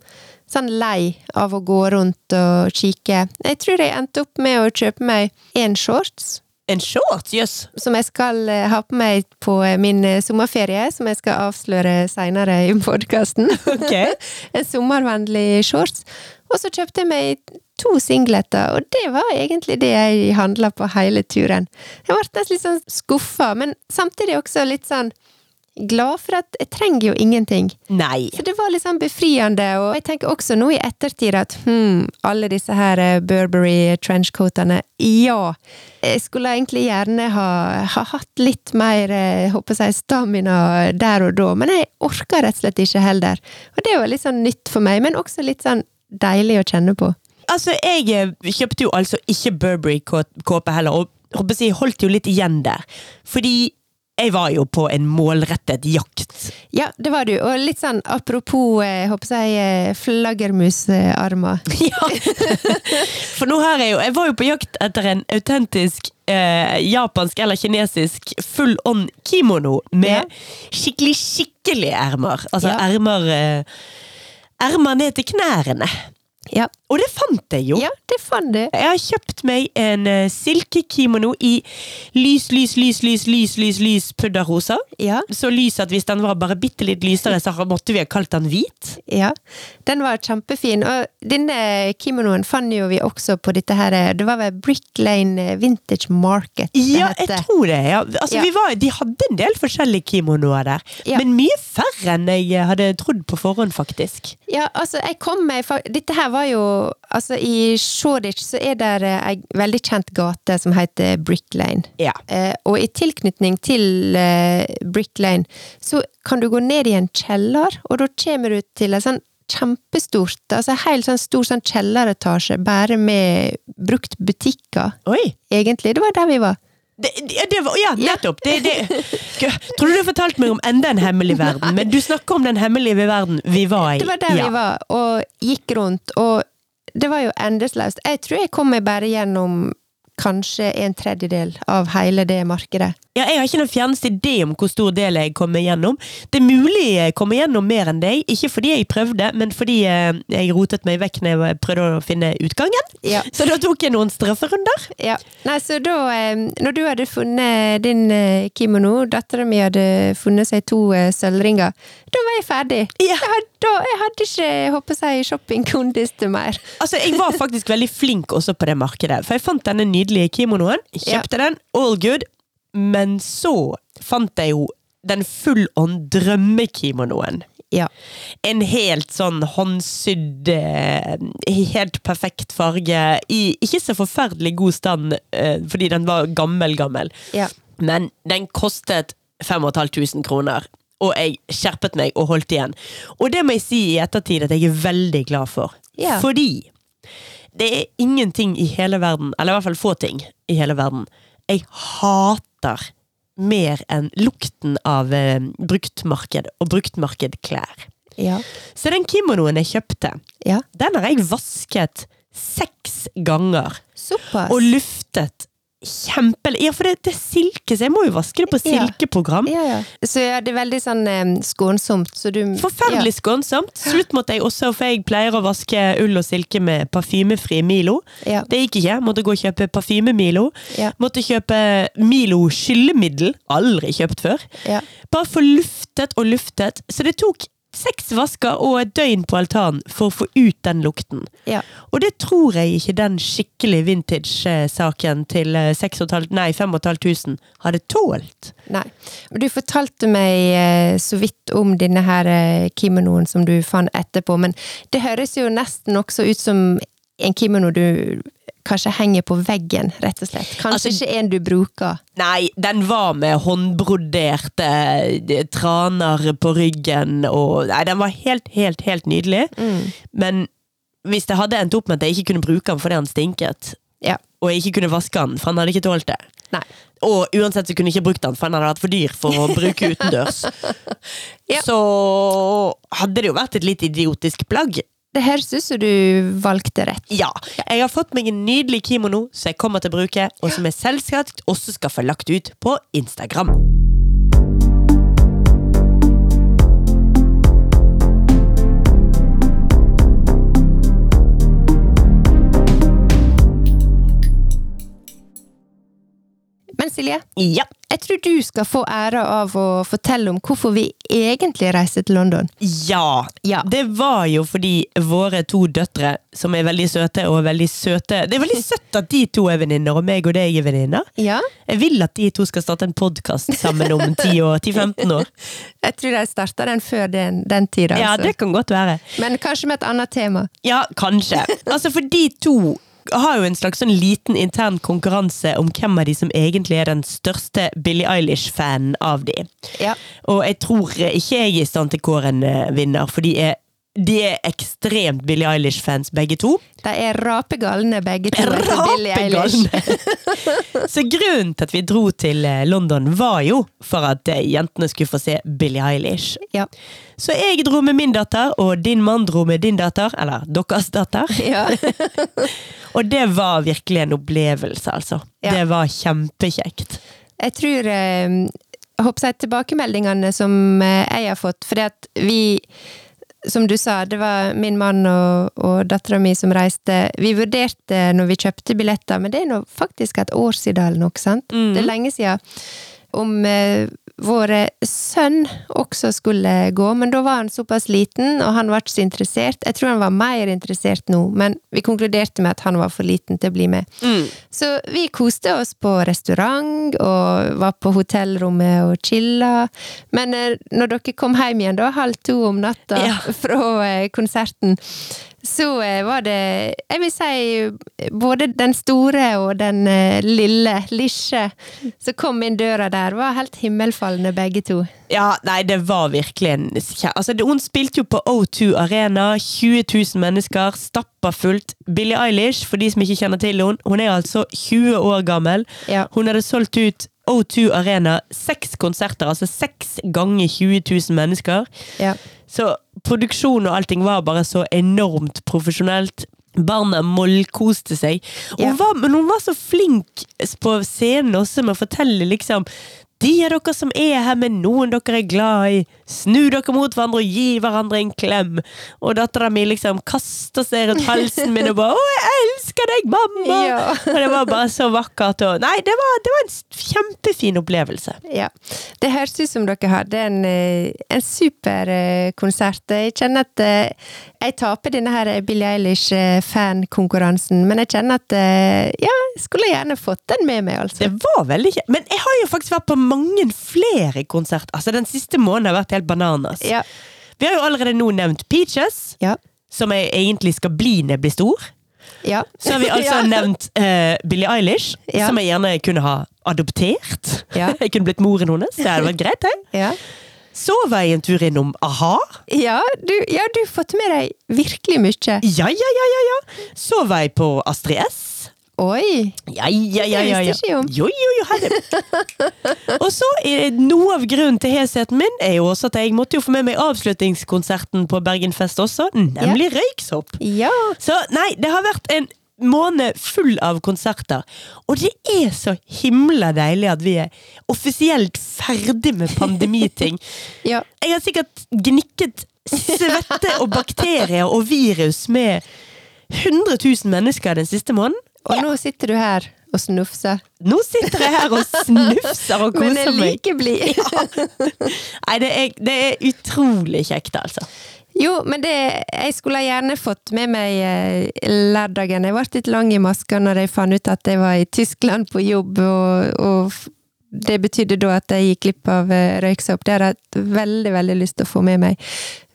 Speaker 2: sånn lei av å gå rundt og kikke. Jeg tror jeg endte opp med å kjøpe meg én shorts,
Speaker 1: En shorts? Jøss.
Speaker 2: som jeg skal eh, ha på meg på eh, min eh, sommerferie, som jeg skal avsløre seinere i podkasten.
Speaker 1: Ok. [laughs]
Speaker 2: en sommervennlig shorts. Og så kjøpte jeg meg to singleter, og det var egentlig det jeg handla på hele turen. Jeg ble nesten litt sånn skuffa, men samtidig også litt sånn glad for at jeg trenger jo ingenting.
Speaker 1: Nei.
Speaker 2: Så det var litt sånn befriende, og jeg tenker også nå i ettertid at hm, alle disse her eh, Burberry trenchcoatene, ja, jeg skulle egentlig gjerne ha, ha hatt litt mer jeg håper jeg, stamina der og da, men jeg orka rett og slett ikke heller. Og det var litt sånn nytt for meg, men også litt sånn deilig å kjenne på.
Speaker 1: Altså, jeg eh, kjøpte jo altså ikke Burberry-kåpe heller, og håper jeg, holdt jo litt igjen der. Fordi jeg var jo på en målrettet jakt.
Speaker 2: Ja, det var du. Og litt sånn apropos jeg håper jeg, eh, flaggermusarmer. [laughs]
Speaker 1: Ja. For nå har jeg jo Jeg var jo på jakt etter en autentisk eh, japansk eller kinesisk full on kimono med
Speaker 2: Ja.
Speaker 1: skikkelig, skikkelige ermer. Altså
Speaker 2: Ja.
Speaker 1: ermer eh, Ermer ned til knærne.
Speaker 2: Ja.
Speaker 1: Og det fant jeg jo.
Speaker 2: ja, det fant du.
Speaker 1: Jeg har kjøpt meg en uh, silkekimono i lys, lys, lys, lys, lys, lys, lys pudderrosa.
Speaker 2: Ja,
Speaker 1: Så lys at hvis den var bare bitte litt lysere, så måtte vi ha kalt den hvit.
Speaker 2: ja. Den var kjempefin. Og denne kimonoen fant jo vi også på dette her Det var vel Brick Lane Vintage Market det
Speaker 1: Ja, jeg tror det. Ja. Altså,
Speaker 2: Ja.
Speaker 1: Vi var, de hadde en del forskjellige kimonoer der,
Speaker 2: Ja.
Speaker 1: men mye færre enn jeg hadde trodd på forhånd, faktisk.
Speaker 2: Ja, altså, jeg kom meg Dette her var jo Altså, i Shoreditch så er det ei veldig kjent gate som heter Brick Lane.
Speaker 1: Ja.
Speaker 2: Eh, og i tilknytning til eh, Brick Lane så kan du gå ned i en kjeller, og da kommer du til en sånn kjempestort, altså helt sånn stor sånn kjelleretasje, bare med brukt butikker,
Speaker 1: Oi!
Speaker 2: egentlig. Det var der vi var.
Speaker 1: Det, det, det var, ja, nettopp! Det, det. Tror du du fortalte fortalt meg om enda en hemmelig verden? [laughs] Men du snakker om den hemmelige verden vi var i.
Speaker 2: Det var der
Speaker 1: ja.
Speaker 2: vi var, og gikk rundt, og det var jo endeløst. Jeg tror jeg kom meg bare gjennom kanskje en tredjedel av hele det markedet.
Speaker 1: Ja, jeg har ikke noen fjerneste idé om hvor stor del jeg kommer gjennom. Det er mulig jeg kommer gjennom mer enn deg, ikke fordi jeg prøvde, men fordi eh, jeg rotet meg vekk når jeg prøvde å finne utgangen.
Speaker 2: Ja. [laughs]
Speaker 1: Så da tok jeg noen strafferunder.
Speaker 2: Ja. Nei, så da, eh, når du hadde funnet din eh, kimono, dattera mi hadde funnet seg to sølvringer, da var jeg ferdig.
Speaker 1: Ja.
Speaker 2: Jeg, had, da, jeg hadde ikke, håper jeg, shoppingkondis til mer.
Speaker 1: Altså, Jeg var faktisk veldig flink også på det markedet, for jeg fant denne nydelige kimonoen, kjøpte den, all good, men så fant jeg jo den full on drømmekimonoen.
Speaker 2: Ja.
Speaker 1: En helt sånn håndsydd, eh, helt perfekt farge, i ikke så forferdelig god stand, eh, fordi den var gammel, gammel.
Speaker 2: Ja.
Speaker 1: Men den kostet 5500 kroner. Og jeg skjerpet meg og holdt igjen. Og det må jeg si i ettertid at jeg er veldig glad for.
Speaker 2: Ja.
Speaker 1: Fordi det er ingenting i hele verden, eller i hvert fall få ting i hele verden, jeg hater mer enn lukten av eh, bruktmarked og bruktmarkedklær.
Speaker 2: Ja.
Speaker 1: Så den kimonoen jeg kjøpte,
Speaker 2: ja.
Speaker 1: den har jeg vasket seks ganger.
Speaker 2: Såpass.
Speaker 1: Og luftet kjempe... Ja, for det, det er silke, så jeg må jo vaske det på silkeprogram.
Speaker 2: ja, ja. Så ja, det er veldig sånn eh, skånsomt, så du
Speaker 1: Forferdelig skånsomt. Slutt måtte jeg også, for jeg pleier å vaske ull og silke med parfymefri Milo.
Speaker 2: Ja.
Speaker 1: Det gikk ikke. Måtte gå og kjøpe parfyme-Milo.
Speaker 2: Ja.
Speaker 1: Måtte kjøpe Milo skyllemiddel. Aldri kjøpt før.
Speaker 2: Ja.
Speaker 1: Bare for luftet og luftet. Så det tok seks vasker og et døgn på altanen for å få ut den lukten.
Speaker 2: Ja.
Speaker 1: Og det tror jeg ikke den skikkelig vintage-saken til eh, 6500, nei, 5500 hadde tålt.
Speaker 2: Nei. Du fortalte meg eh, så vidt om denne her eh, kimonoen som du fant etterpå, men det høres jo nesten også ut som en kimono du kanskje henger på veggen, rett og slett. Kanskje
Speaker 1: Altså-
Speaker 2: ikke en du bruker.
Speaker 1: Nei, den var med håndbroderte eh, traner på ryggen og Nei, den var helt, helt, helt nydelig. Men hvis det hadde endt opp med at jeg ikke kunne bruke den fordi han stinket,
Speaker 2: Ja.
Speaker 1: og jeg ikke kunne vaske den, for han hadde ikke tålt det
Speaker 2: Nei.
Speaker 1: Og uansett så kunne jeg ikke brukt den, for han hadde vært for dyr for å bruke utendørs. [laughs]
Speaker 2: Ja.
Speaker 1: Så hadde det jo vært et litt idiotisk plagg.
Speaker 2: Det høres ut som du valgte rett.
Speaker 1: Ja, jeg har fått meg en nydelig kimono som jeg kommer til å bruke, og som jeg selvsagt også skal få lagt ut på Instagram.
Speaker 2: Men Silje,
Speaker 1: Ja.
Speaker 2: Jeg tror du skal få æra av å fortelle om hvorfor vi egentlig reiste til London.
Speaker 1: Ja,
Speaker 2: Ja.
Speaker 1: det var jo fordi våre to døtre, som er veldig søte og veldig søte Det er veldig [laughs] søtt at de to er venninner, og meg og deg er venninner.
Speaker 2: Ja.
Speaker 1: Jeg vil at de to skal starte en podkast sammen om 10 år, 10-15 år. [laughs]
Speaker 2: Jeg tror de starta den før den, den tida.
Speaker 1: Ja,
Speaker 2: altså.
Speaker 1: det kan godt være.
Speaker 2: Men kanskje med et annet tema.
Speaker 1: Ja, kanskje. Altså, for de to har jo en slags sånn liten intern konkurranse om hvem av de som egentlig er den største Billie Eilish-fanen av de.
Speaker 2: Ja.
Speaker 1: Og jeg tror ikke jeg er i stand til å kåre en eh, vinner, for de er, de er ekstremt Billie Eilish-fans begge to.
Speaker 2: De er rapegalne begge to.
Speaker 1: Rapegalne! [laughs] Så grunnen til at vi dro til eh, London, var jo for at eh, jentene skulle få se Billie Eilish.
Speaker 2: Ja.
Speaker 1: Så jeg dro med min datter, og din mann dro med din datter, eller deres datter.
Speaker 2: ja. [laughs]
Speaker 1: Og det var virkelig en opplevelse, altså.
Speaker 2: Ja.
Speaker 1: Det var kjempekjekt.
Speaker 2: Jeg tror eh, jeg håper jeg tilbakemeldingene som eh, jeg har fått, fordi at vi som du sa, det var min mann og, og dattera mi som reiste. Vi vurderte når vi kjøpte billetter, men det er nå faktisk et år siden eller noe, sant?
Speaker 1: Mm.
Speaker 2: Det er lenge siden. Om eh, vår sønn også skulle gå, men da var han såpass liten, og han var ikke så interessert. Jeg tror han var mer interessert nå, men vi konkluderte med at han var for liten til å bli med. Så vi koste oss på restaurant og var på hotellrommet og chilla. Men eh, når dere kom hjem igjen da, halv to om natta
Speaker 1: Ja. [laughs]
Speaker 2: fra eh, konserten, så eh, var det Jeg vil si både den store og den eh, lille, lisje, som kom inn døra der, var helt himmelfallende begge to.
Speaker 1: Ja, nei, det var virkelig en altså, Hun spilte jo på O2 Arena. 20 000 mennesker, stappa fullt. Billie Eilish, for de som ikke kjenner til henne, hun er altså 20 år gammel.
Speaker 2: Ja.
Speaker 1: Hun hadde solgt ut O2 Arena seks konserter, altså seks ganger 20 000 mennesker.
Speaker 2: Ja.
Speaker 1: Så produksjonen og allting var bare så enormt profesjonelt. Barna mollkoste seg.
Speaker 2: Ja.
Speaker 1: hun var, men hun var så flink på scenen også med å fortelle liksom de av dere som er her med noen dere er glad i, snu dere mot hverandre og gi hverandre en klem. Og dattera mi liksom kaster seg rundt halsen min og bare 'Å, jeg elsker deg, mamma!'
Speaker 2: Ja.
Speaker 1: Og det var bare så vakkert. Og, nei, det var, det var en kjempefin opplevelse.
Speaker 2: Ja. Det høres ut som dere hadde en, eh, en super eh, konsert. Jeg kjenner at eh, jeg taper denne her Billie Eilish-fankonkurransen, men jeg kjenner at ja, skulle jeg gjerne fått den med meg, altså.
Speaker 1: Det var veldig kjekt. Men jeg har jo faktisk vært på mange flere konserter. Altså, den siste måneden har vært helt bananas.
Speaker 2: Ja.
Speaker 1: Vi har jo allerede nå nevnt Peaches,
Speaker 2: Ja.
Speaker 1: som jeg egentlig skal bli når jeg blir stor.
Speaker 2: Ja.
Speaker 1: Så har vi [laughs] altså
Speaker 2: Ja.
Speaker 1: nevnt uh, Billie Eilish,
Speaker 2: Ja.
Speaker 1: som jeg gjerne kunne ha adoptert. [laughs] Jeg kunne blitt moren hennes. Det hadde vært greit, det.
Speaker 2: Ja.
Speaker 1: Så var jeg en tur innom a-ha.
Speaker 2: Ja, du, ja, har fått med deg virkelig mye.
Speaker 1: Ja, ja, ja, ja, ja. Så var jeg på Astrid S.
Speaker 2: Oi!
Speaker 1: Ja, ja, ja, ja, ja. Jo, jo, jo, herre. [laughs] Og så er noe av grunnen til hesheten min er jo også at jeg måtte jo få med meg avslutningskonserten på Bergenfest også, nemlig Røyksopp.
Speaker 2: Ja.
Speaker 1: Så nei, det har vært en måned full av konserter. Og det er så himla deilig at vi er offisielt ferdig med pandemiting. [laughs]
Speaker 2: ja.
Speaker 1: Jeg har sikkert gnikket svette og bakterier og virus med 100 000 mennesker den siste måneden.
Speaker 2: Og nå sitter du her og snufser.
Speaker 1: Nå sitter jeg her og snufser og [laughs]
Speaker 2: Men
Speaker 1: koser
Speaker 2: er
Speaker 1: meg.
Speaker 2: like blid. [laughs]
Speaker 1: Nei, det er, det er utrolig kjekt, altså.
Speaker 2: Jo, men det Jeg skulle gjerne fått med meg eh, lørdagen. Jeg ble litt lang i maska når jeg fant ut at jeg var i Tyskland på jobb, og, og det betydde da at jeg gikk glipp av eh, røyksopp. Det hadde jeg hatt veldig, veldig lyst til å få med meg.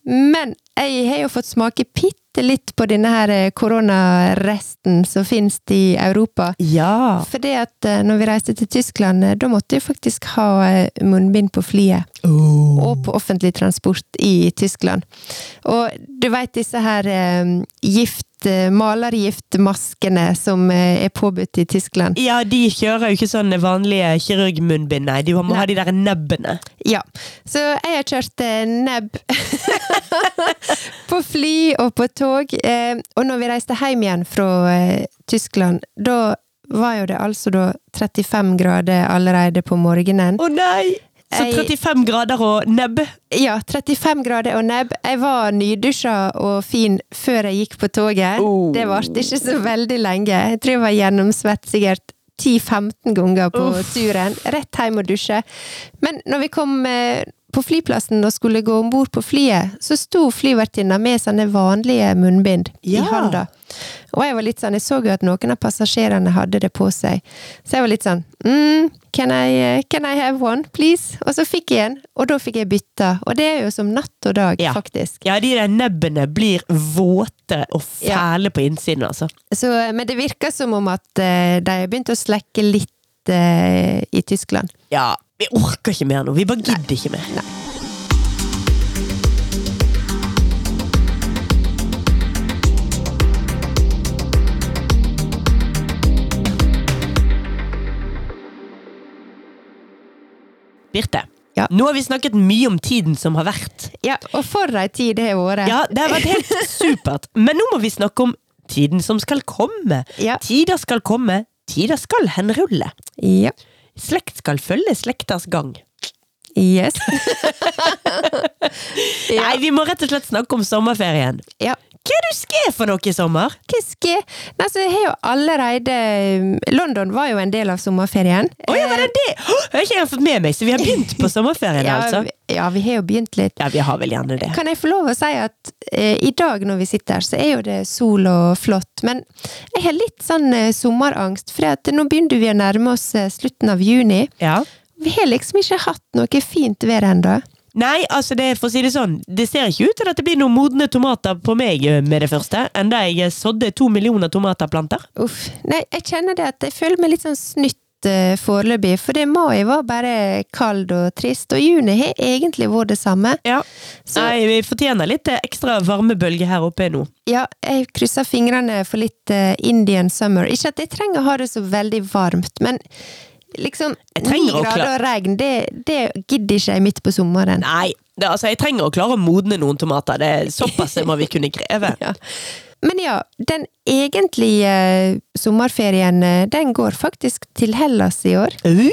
Speaker 2: Men jeg har jo fått smake bitte litt på denne her eh, koronaresten som finnes i Europa.
Speaker 1: Ja.
Speaker 2: For det at eh, når vi reiste til Tyskland, eh, da måtte vi faktisk ha munnbind på flyet og på offentlig transport i Tyskland. Og du veit disse her gift, malergiftmaskene som er påbudt i Tyskland?
Speaker 1: Ja, de kjører jo ikke sånne vanlige kirurgmunnbind, nei. De må
Speaker 2: Nei.
Speaker 1: ha de der nebbene.
Speaker 2: Ja. Så jeg har kjørt nebb [laughs] på fly og på tog. Eh, og når vi reiste hjem igjen fra eh, Tyskland, da var jo det altså da 35 grader allerede på morgenen.
Speaker 1: Å nei! Så
Speaker 2: Jeg-
Speaker 1: 35 grader og nebb.
Speaker 2: Ja, 35 grader og nebb. Jeg var nydusja og fin før jeg gikk på toget.
Speaker 1: Oh.
Speaker 2: Det varte ikke så veldig lenge. Jeg tror jeg var gjennomsvett sikkert 10-15 ganger på
Speaker 1: Uff.
Speaker 2: turen. Rett hjem og dusje. Men når vi kom eh, på flyplassen og skulle gå om bord på flyet, så sto flyvertinna med sånne vanlige munnbind i
Speaker 1: Ja.
Speaker 2: handa. Og jeg var litt sånn, jeg så jo at noen av passasjerene hadde det på seg. Så jeg var litt sånn mm, can, I, eh, can I have one, please? Og så fikk jeg en, og da fikk jeg bytta. Og det er jo som natt og dag,
Speaker 1: Ja.
Speaker 2: faktisk.
Speaker 1: Ja, de der nebbene blir våte og fæle på innsiden, altså.
Speaker 2: Så, eh, men det virker som om at eh, de har begynt å slekke litt i Tyskland.
Speaker 1: Ja, vi orker ikke mer nå. Vi bare gidder ikke mer. Birte,
Speaker 2: Ja.
Speaker 1: nå har vi snakket mye om tiden som har vært.
Speaker 2: Ja, og for ei tid det har vært.
Speaker 1: Ja, det har vært helt [laughs] supert. Men nå må vi snakke om tiden som skal komme.
Speaker 2: Ja.
Speaker 1: Tider skal komme, tider skal henrulle.
Speaker 2: Ja.
Speaker 1: Slekt skal følge slektas gang.
Speaker 2: Yes. [laughs] ja.
Speaker 1: Nei, vi må rett og slett snakke om sommerferien.
Speaker 2: ja.
Speaker 1: Hva er du skal for noe i sommer?
Speaker 2: Hva skal Nei, så jeg har jo allerede London var jo en del av sommerferien.
Speaker 1: Å ja, var det det? Oh, Jeg har ikke fått med meg, så vi har begynt på sommerferien, [laughs]
Speaker 2: ja,
Speaker 1: altså.
Speaker 2: ja, vi har jo begynt litt.
Speaker 1: Ja, vi har vel gjerne det.
Speaker 2: Kan jeg få lov å si at eh, i dag når vi sitter her, så er jo det sol og flott, men jeg har litt sånn eh, sommerangst, for at nå begynner vi å nærme oss eh, slutten av juni.
Speaker 1: Ja.
Speaker 2: Vi har liksom ikke hatt noe fint vær ennå.
Speaker 1: Nei, altså det, for å si det sånn, det ser ikke ut til at det blir noen modne tomater på meg eh, med det første, enda jeg sådde to millioner tomaterplanter.
Speaker 2: Uff. Nei, jeg kjenner det at jeg føler meg litt sånn snytt eh, foreløpig, for det mai var bare kald og trist, og juni har egentlig vært det samme.
Speaker 1: Ja.
Speaker 2: Så
Speaker 1: Nei, vi fortjener litt eh, ekstra varmebølge her oppe nå.
Speaker 2: ja, jeg krysser fingrene for litt eh, Indian summer. Ikke at jeg trenger å ha det så veldig varmt, men liksom ni grader og regn, det, det gidder ikke jeg midt på sommeren.
Speaker 1: Nei, det, altså jeg trenger å klare å modne noen tomater, det er såpass det må vi kunne kreve. [laughs]
Speaker 2: Ja. Men ja, den egentlige eh, sommerferien, eh, den går faktisk til Hellas i år.
Speaker 1: Uh,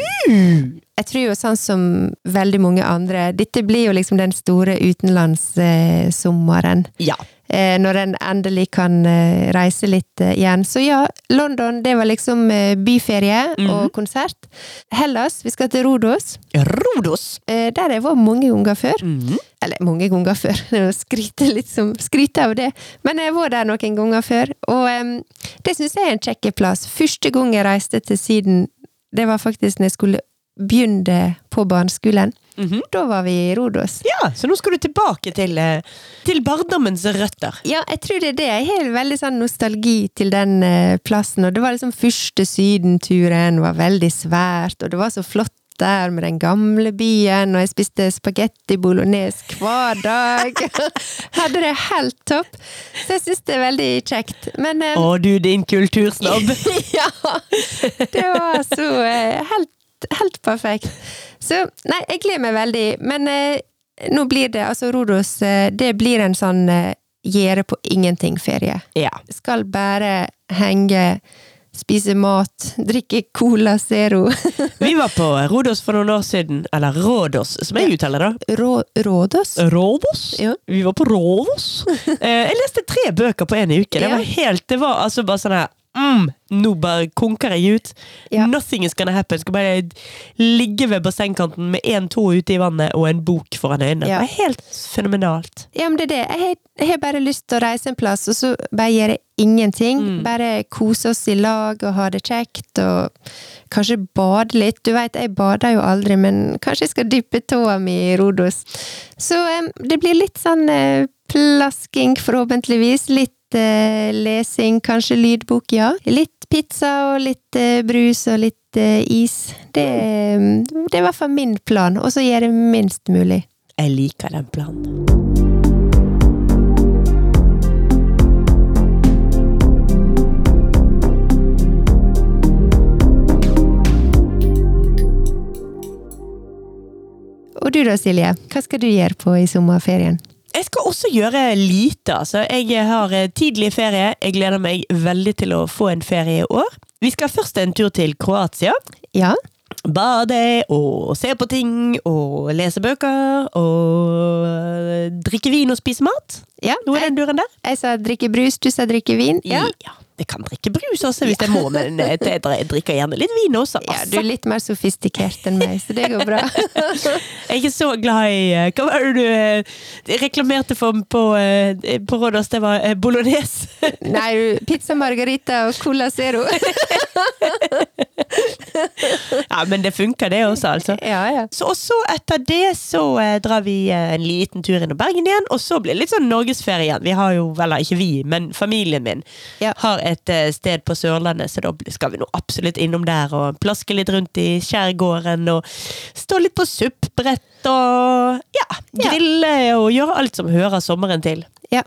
Speaker 2: Jeg tror jo sånn som veldig mange andre, dette blir jo liksom den store utenlandssommeren.
Speaker 1: ja.
Speaker 2: Eh, når en endelig kan eh, reise litt eh, igjen. Så ja, London det var liksom byferie
Speaker 1: -hmm.
Speaker 2: og konsert. Hellas, vi skal til Rodos.
Speaker 1: Rodos.
Speaker 2: Eh, der jeg vært mange ganger før.
Speaker 1: Mhm.
Speaker 2: Eller mange ganger før, [laughs] det er å skryte litt som skryte av det. Men jeg var der noen ganger før, og em, det syns jeg er en kjekk plass. Første gang jeg reiste til Syden, det var faktisk når jeg skulle begynne på barneskolen.
Speaker 1: Mhm.
Speaker 2: Da var vi i Rodos.
Speaker 1: Ja, så nå skal du tilbake til, eh, til barndommens røtter.
Speaker 2: Ja, jeg tror det er det. Jeg har veldig sånn nostalgi til den eh, plassen. Og det var liksom første sydenturen, var veldig svært, og det var så flott der med den gamle byen, og jeg spiste spagetti bolognese hver dag. [laughs] Hadde det helt topp. Så jeg syns det er veldig kjekt. Men eh,
Speaker 1: Å, du din kultursnobb. [laughs]
Speaker 2: ja! Det var så eh, helt, helt perfekt. Så nei, jeg gleder meg veldig. Men eh, nå blir det altså Rodos eh, Det blir en sånn eh, gjøre på ingenting-ferie.
Speaker 1: Ja.
Speaker 2: Skal bare henge, spise mat, drikke Cola Zero. [laughs]
Speaker 1: Vi var på Rodos for noen år siden. Eller Rådos, som jeg uttaler det.
Speaker 2: Rå, Rådos?
Speaker 1: Rådos?
Speaker 2: Ja.
Speaker 1: Vi var på Rådos. [laughs] Eh, jeg leste tre bøker på en uke. Det var helt, det var altså bare sånn her mm, Nå bare konker jeg ut.
Speaker 2: Ja.
Speaker 1: Nothing is gonna happen. Skal bare ligge ved bassengkanten med én tå ute i vannet og en bok foran øynene.
Speaker 2: Ja.
Speaker 1: Det er helt fenomenalt.
Speaker 2: Ja, men det er det. Jeg har, jeg har bare lyst til å reise en plass, og så bare gjøre ingenting.
Speaker 1: Mm.
Speaker 2: Bare kose oss i lag og ha det kjekt, og kanskje bade litt. Du veit, jeg bader jo aldri, men kanskje jeg skal dyppe tåa mi i Rodos. Så um, det blir litt sånn uh, plasking, forhåpentligvis. Litt eh, lesing, kanskje lydbok, ja. Litt pizza og litt eh, brus og litt eh, is. Det, det er i hvert fall min plan, og så gjør jeg minst mulig.
Speaker 1: Jeg liker den planen.
Speaker 2: Og du da, Silje? Hva skal du gjøre på i sommerferien?
Speaker 1: Jeg skal også gjøre lite. Altså. Jeg har eh, tidlig ferie. Jeg gleder meg veldig til å få en ferie i år. Vi skal først en tur til Kroatia.
Speaker 2: Ja?
Speaker 1: Bade og se på ting og lese bøker og drikke vin og spise mat.
Speaker 2: ja
Speaker 1: Noe i den duren der.
Speaker 2: jeg sa drikke brus, du sa drikke vin. Ja.
Speaker 1: det Jeg kan drikke brus også hvis jeg må, men jeg, jeg drikker gjerne litt vin også.
Speaker 2: Ja, du er litt mer sofistikert enn meg, så det går bra. [laughs]
Speaker 1: jeg er ikke så glad i eh, Hva var det du eh, reklamerte for på, eh, på Rådås? Det var bolognese?
Speaker 2: Nei, pizza margarita og cola zero. [laughs]
Speaker 1: ja, men det funker det også, altså.
Speaker 2: Ja, ja.
Speaker 1: Så, også etter det så eh, drar vi eh, en liten tur innom Bergen igjen, og så blir det litt sånn norgesferie igjen. Vi har jo, eller ikke vi, men familien min
Speaker 2: Ja.
Speaker 1: har et eh, sted på Sørlandet, så da skal vi nå absolutt innom der og plaske litt rundt i skjærgården og stå litt på suppbrett og ja, grille og gjøre alt som hører sommeren til.
Speaker 2: Ja.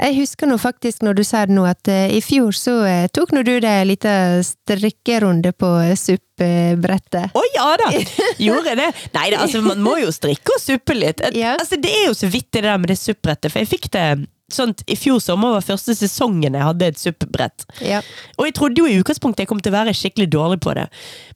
Speaker 2: Jeg husker nå faktisk når du sa det nå, at eh, i fjor så eh, tok nå du deg en liten strikkerunde på suppebrettet.
Speaker 1: Å ja da! Gjorde det? [laughs] Nei, da, altså, man må jo strikke og suppe litt.
Speaker 2: Ja.
Speaker 1: Altså, det er jo så vidt det der med det suppebrettet, for jeg fikk det sånn I fjor sommer var første sesongen jeg hadde et suppbrett.
Speaker 2: Ja.
Speaker 1: Og jeg trodde jo i utgangspunktet jeg kom til å være skikkelig dårlig på det.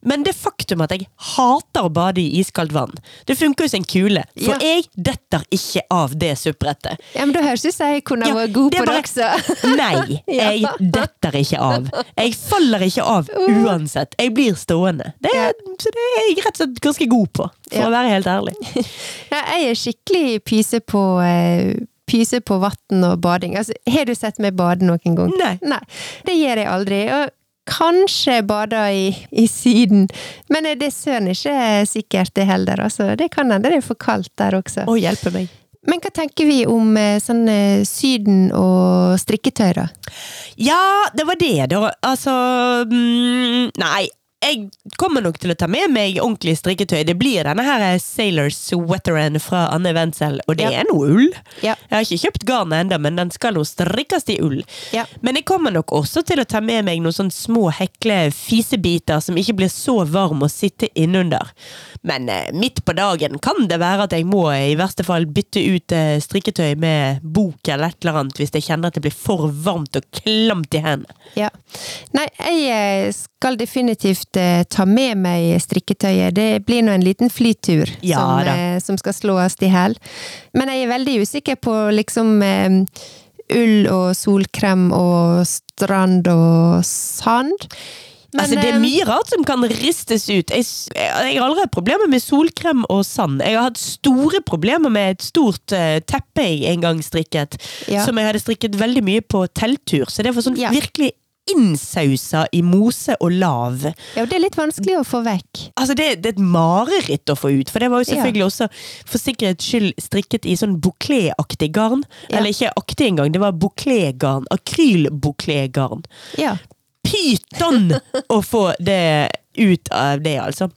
Speaker 1: Men det faktum at jeg hater å bade i iskaldt vann, det funker jo som en kule. For
Speaker 2: Ja.
Speaker 1: jeg detter ikke av det suppbrettet.
Speaker 2: ja, men da høres ut som jeg kunne vært god
Speaker 1: det
Speaker 2: på det også. [laughs]
Speaker 1: Nei, [laughs] jeg detter ikke av. Jeg faller ikke av uansett. Jeg blir stående. Det Så det er jeg rett og slett ganske god på, for å være helt ærlig. [laughs]
Speaker 2: Ja, jeg er skikkelig pyse på eh, Pyse på vann og bading. Altså, har du sett meg bade noen gang?
Speaker 1: Nei.
Speaker 2: Nei. Det gjør jeg aldri. Og kanskje bade i, i Syden, men eh, det er søren ikke sikkert det heller. Altså, det kan hende det er for kaldt der også.
Speaker 1: Å hjelpe meg.
Speaker 2: Men hva tenker vi om sånn Syden og strikketøy, da?
Speaker 1: Ja, det var det, da. Altså mm, Nei. Jeg kommer nok til å ta med meg ordentlig strikketøy. Det blir denne her Sailor Sweateren fra Anne Wenzel, og det
Speaker 2: Ja.
Speaker 1: er noe ull.
Speaker 2: Ja.
Speaker 1: Jeg har ikke kjøpt garnet ennå, men den skal nå strikkes i ull.
Speaker 2: Ja.
Speaker 1: Men jeg kommer nok også til å ta med meg noen sånne små hekle fisebiter som ikke blir så varm å sitte innunder. Men eh, midt på dagen kan det være at jeg må eh, i verste fall bytte ut eh, strikketøy med bok eller et eller annet hvis jeg kjenner at det blir for varmt og klamt i hendene.
Speaker 2: Ja. Nei, jeg eh, skal definitivt eh, ta med meg strikketøyet. Det blir nå en liten flytur
Speaker 1: Ja
Speaker 2: som, eh, som skal slås i hæl. Men jeg er veldig usikker på liksom eh, ull og solkrem og strand og sand. Men,
Speaker 1: altså, det er mye rart som kan ristes ut. Jeg, jeg har aldri hatt problemer med solkrem og sand. Jeg har hatt store problemer med et stort uh, teppe jeg en gang strikket,
Speaker 2: Ja.
Speaker 1: som jeg hadde strikket veldig mye på telttur. Så det var sånn
Speaker 2: Ja.
Speaker 1: virkelig innsausa i mose og lav.
Speaker 2: Ja, og det er litt vanskelig å få vekk.
Speaker 1: Altså det, det er et mareritt å få ut, for det var jo selvfølgelig også for sikkerhets skyld strikket i sånn bouclé-aktig garn.
Speaker 2: Ja.
Speaker 1: Eller ikke aktig engang, det var bouclé-garn. Akryl-bouclé-garn.
Speaker 2: Ja.
Speaker 1: Pyton [laughs] å få det ut av det, altså.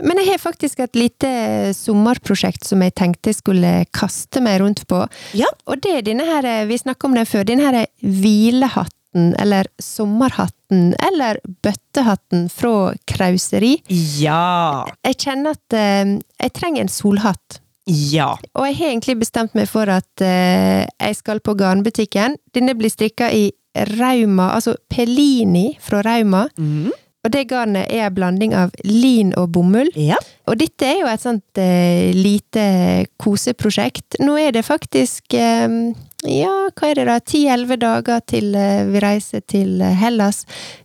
Speaker 2: Men jeg har faktisk et lite sommerprosjekt som jeg tenkte jeg skulle kaste meg rundt på.
Speaker 1: Ja.
Speaker 2: Og det er denne her, vi snakket om den før, denne her hvilehatten, eller sommerhatten, eller bøttehatten fra krauseri.
Speaker 1: Ja.
Speaker 2: Jeg kjenner at eh, jeg trenger en solhatt.
Speaker 1: Ja.
Speaker 2: Og jeg har egentlig bestemt meg for at eh, jeg skal på garnbutikken. Denne blir strikka i Rauma, altså Pelini fra Rauma.
Speaker 1: Mm.
Speaker 2: Og det garnet er en blanding av lin og bomull.
Speaker 1: Ja.
Speaker 2: Og dette er jo et sånt eh, lite koseprosjekt. Nå er det faktisk eh, ja, hva er det da, ti-elleve dager til eh, vi reiser til eh, Hellas.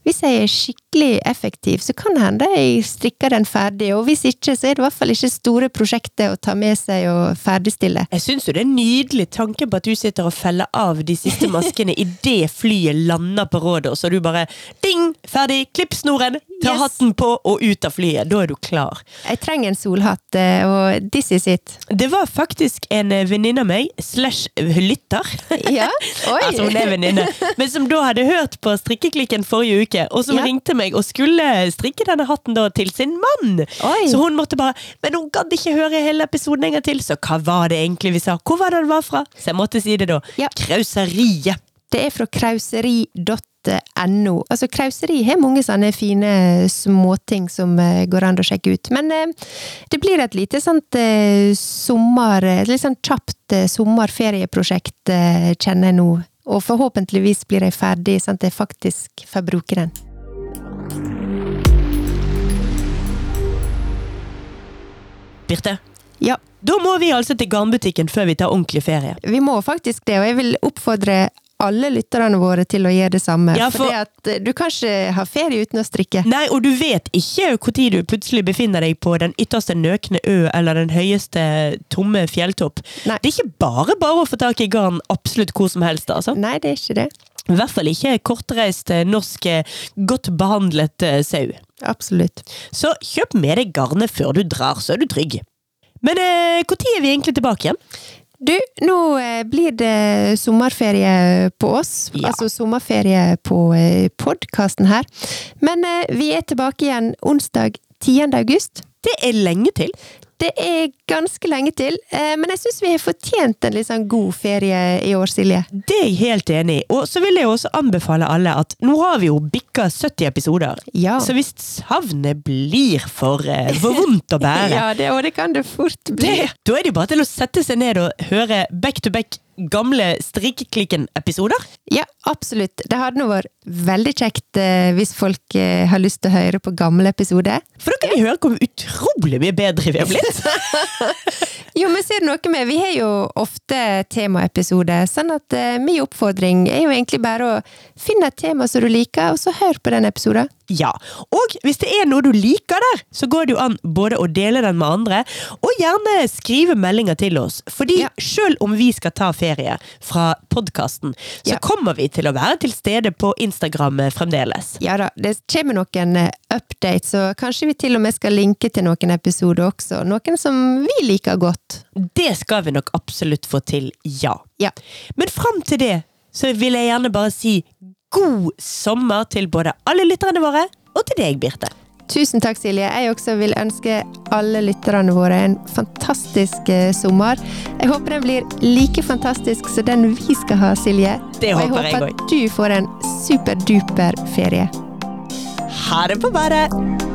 Speaker 2: Hvis jeg er skikkelig effektiv, så kan det hende jeg strikker den ferdig, og hvis ikke, så er det i hvert fall ikke store prosjekter å ta med seg og ferdigstille.
Speaker 1: Jeg syns jo det er nydelig tanke på at du sitter og feller av de siste maskene [laughs] idet flyet lander på Rådet, og så er du bare ding! Ferdig! Klipp snoren! Ta
Speaker 2: Yes.
Speaker 1: hatten på og ut av flyet. Da er du klar.
Speaker 2: Jeg trenger en solhatt, eh, og this is it.
Speaker 1: Det var faktisk en venninne av meg, slash lytter,
Speaker 2: Ja, [laughs] oi!
Speaker 1: altså hun er venninne, men som da hadde hørt på Strikkeklikken forrige uke, og som
Speaker 2: Ja.
Speaker 1: ringte meg og skulle strikke denne hatten da til sin mann.
Speaker 2: Oi.
Speaker 1: Så hun måtte bare Men hun gadd ikke høre hele episoden en gang til, så hva var det egentlig vi sa? Hvor var det den var fra? Så jeg måtte si det da.
Speaker 2: Ja.
Speaker 1: Krauseriet.
Speaker 2: Det er fra krauseri.no. Altså, krauseri har mange sånne fine småting som eh, går an å sjekke ut. Men eh, det blir et lite sånt eh, sommer... Et litt sånn kjapt sommerferieprosjekt, kjenner jeg nå. Og forhåpentligvis blir jeg ferdig, sånn at jeg faktisk får bruke den.
Speaker 1: Birte,
Speaker 2: Ja,
Speaker 1: da må vi altså til garnbutikken før vi tar ordentlig ferie.
Speaker 2: vi må faktisk det, og jeg vil oppfordre alle lytterne våre til å gjøre det samme.
Speaker 1: Ja,
Speaker 2: for... fordi eh, du kan ikke ha ferie uten å strikke.
Speaker 1: Nei, og du vet ikke når du plutselig befinner deg på den ytterste nøkne ø eller den høyeste tomme fjelltopp.
Speaker 2: Nei.
Speaker 1: Det er ikke bare bare å få tak i garn absolutt hvor som helst, altså.
Speaker 2: Nei, det er ikke det.
Speaker 1: I hvert fall ikke kortreist eh, norsk, eh, godt behandlet eh, sau.
Speaker 2: Absolutt.
Speaker 1: Så kjøp med deg garnet før du drar, så er du trygg. Men når er vi egentlig tilbake igjen?
Speaker 2: Du, nå eh, blir det sommerferie på oss.
Speaker 1: Ja.
Speaker 2: Altså sommerferie på eh, podkasten her. Men eh, vi er tilbake igjen onsdag 10. august.
Speaker 1: Det er lenge til.
Speaker 2: Det er ganske lenge til, eh, men jeg syns vi har fortjent en litt sånn god ferie i år, Silje.
Speaker 1: Det er jeg helt enig i. Og så vil jeg også anbefale alle at nå har vi jo bikka 70 episoder.
Speaker 2: Ja.
Speaker 1: Så hvis savnet blir for, eh, for vondt å [laughs] bære
Speaker 2: Ja, det, og det kan det fort bli.
Speaker 1: det, Da er det jo bare til å sette seg ned og høre back to back gamle Strikkeklikken-episoder.
Speaker 2: Ja, absolutt. Det hadde nå vært veldig kjekt eh, hvis folk eh, har lyst til å høre på gamle episoder.
Speaker 1: For da kan vi høre hvor utrolig mye bedre vi har blitt. [laughs]
Speaker 2: Jo, men ser du noe med, vi har jo ofte temaepisoder, sånn at uh, min oppfordring er jo egentlig bare å finne et tema som du liker, og så hør på den episoden.
Speaker 1: Ja, og hvis det er noe du liker der, så går det jo an både å dele den med andre, og gjerne skrive meldinger til oss. Fordi
Speaker 2: Ja.
Speaker 1: selv om vi skal ta ferie fra podkasten, så
Speaker 2: Ja.
Speaker 1: kommer vi til å være til stede på Instagram eh, fremdeles.
Speaker 2: Ja da, det kommer noen eh, så kanskje vi til og med skal linke til noen episoder også. Noen som vi liker godt.
Speaker 1: Det skal vi nok absolutt få til, ja.
Speaker 2: Ja.
Speaker 1: Men fram til det så vil jeg gjerne bare si god sommer til både alle lytterne våre, og til deg, Birte.
Speaker 2: Tusen takk, Silje. Jeg også vil ønske alle lytterne våre en fantastisk eh, sommer. Jeg håper den blir like fantastisk som den vi skal ha, Silje.
Speaker 1: Det
Speaker 2: og jeg
Speaker 1: håper jeg
Speaker 2: håper at du får en superduper ferie.
Speaker 1: Ha det på badet!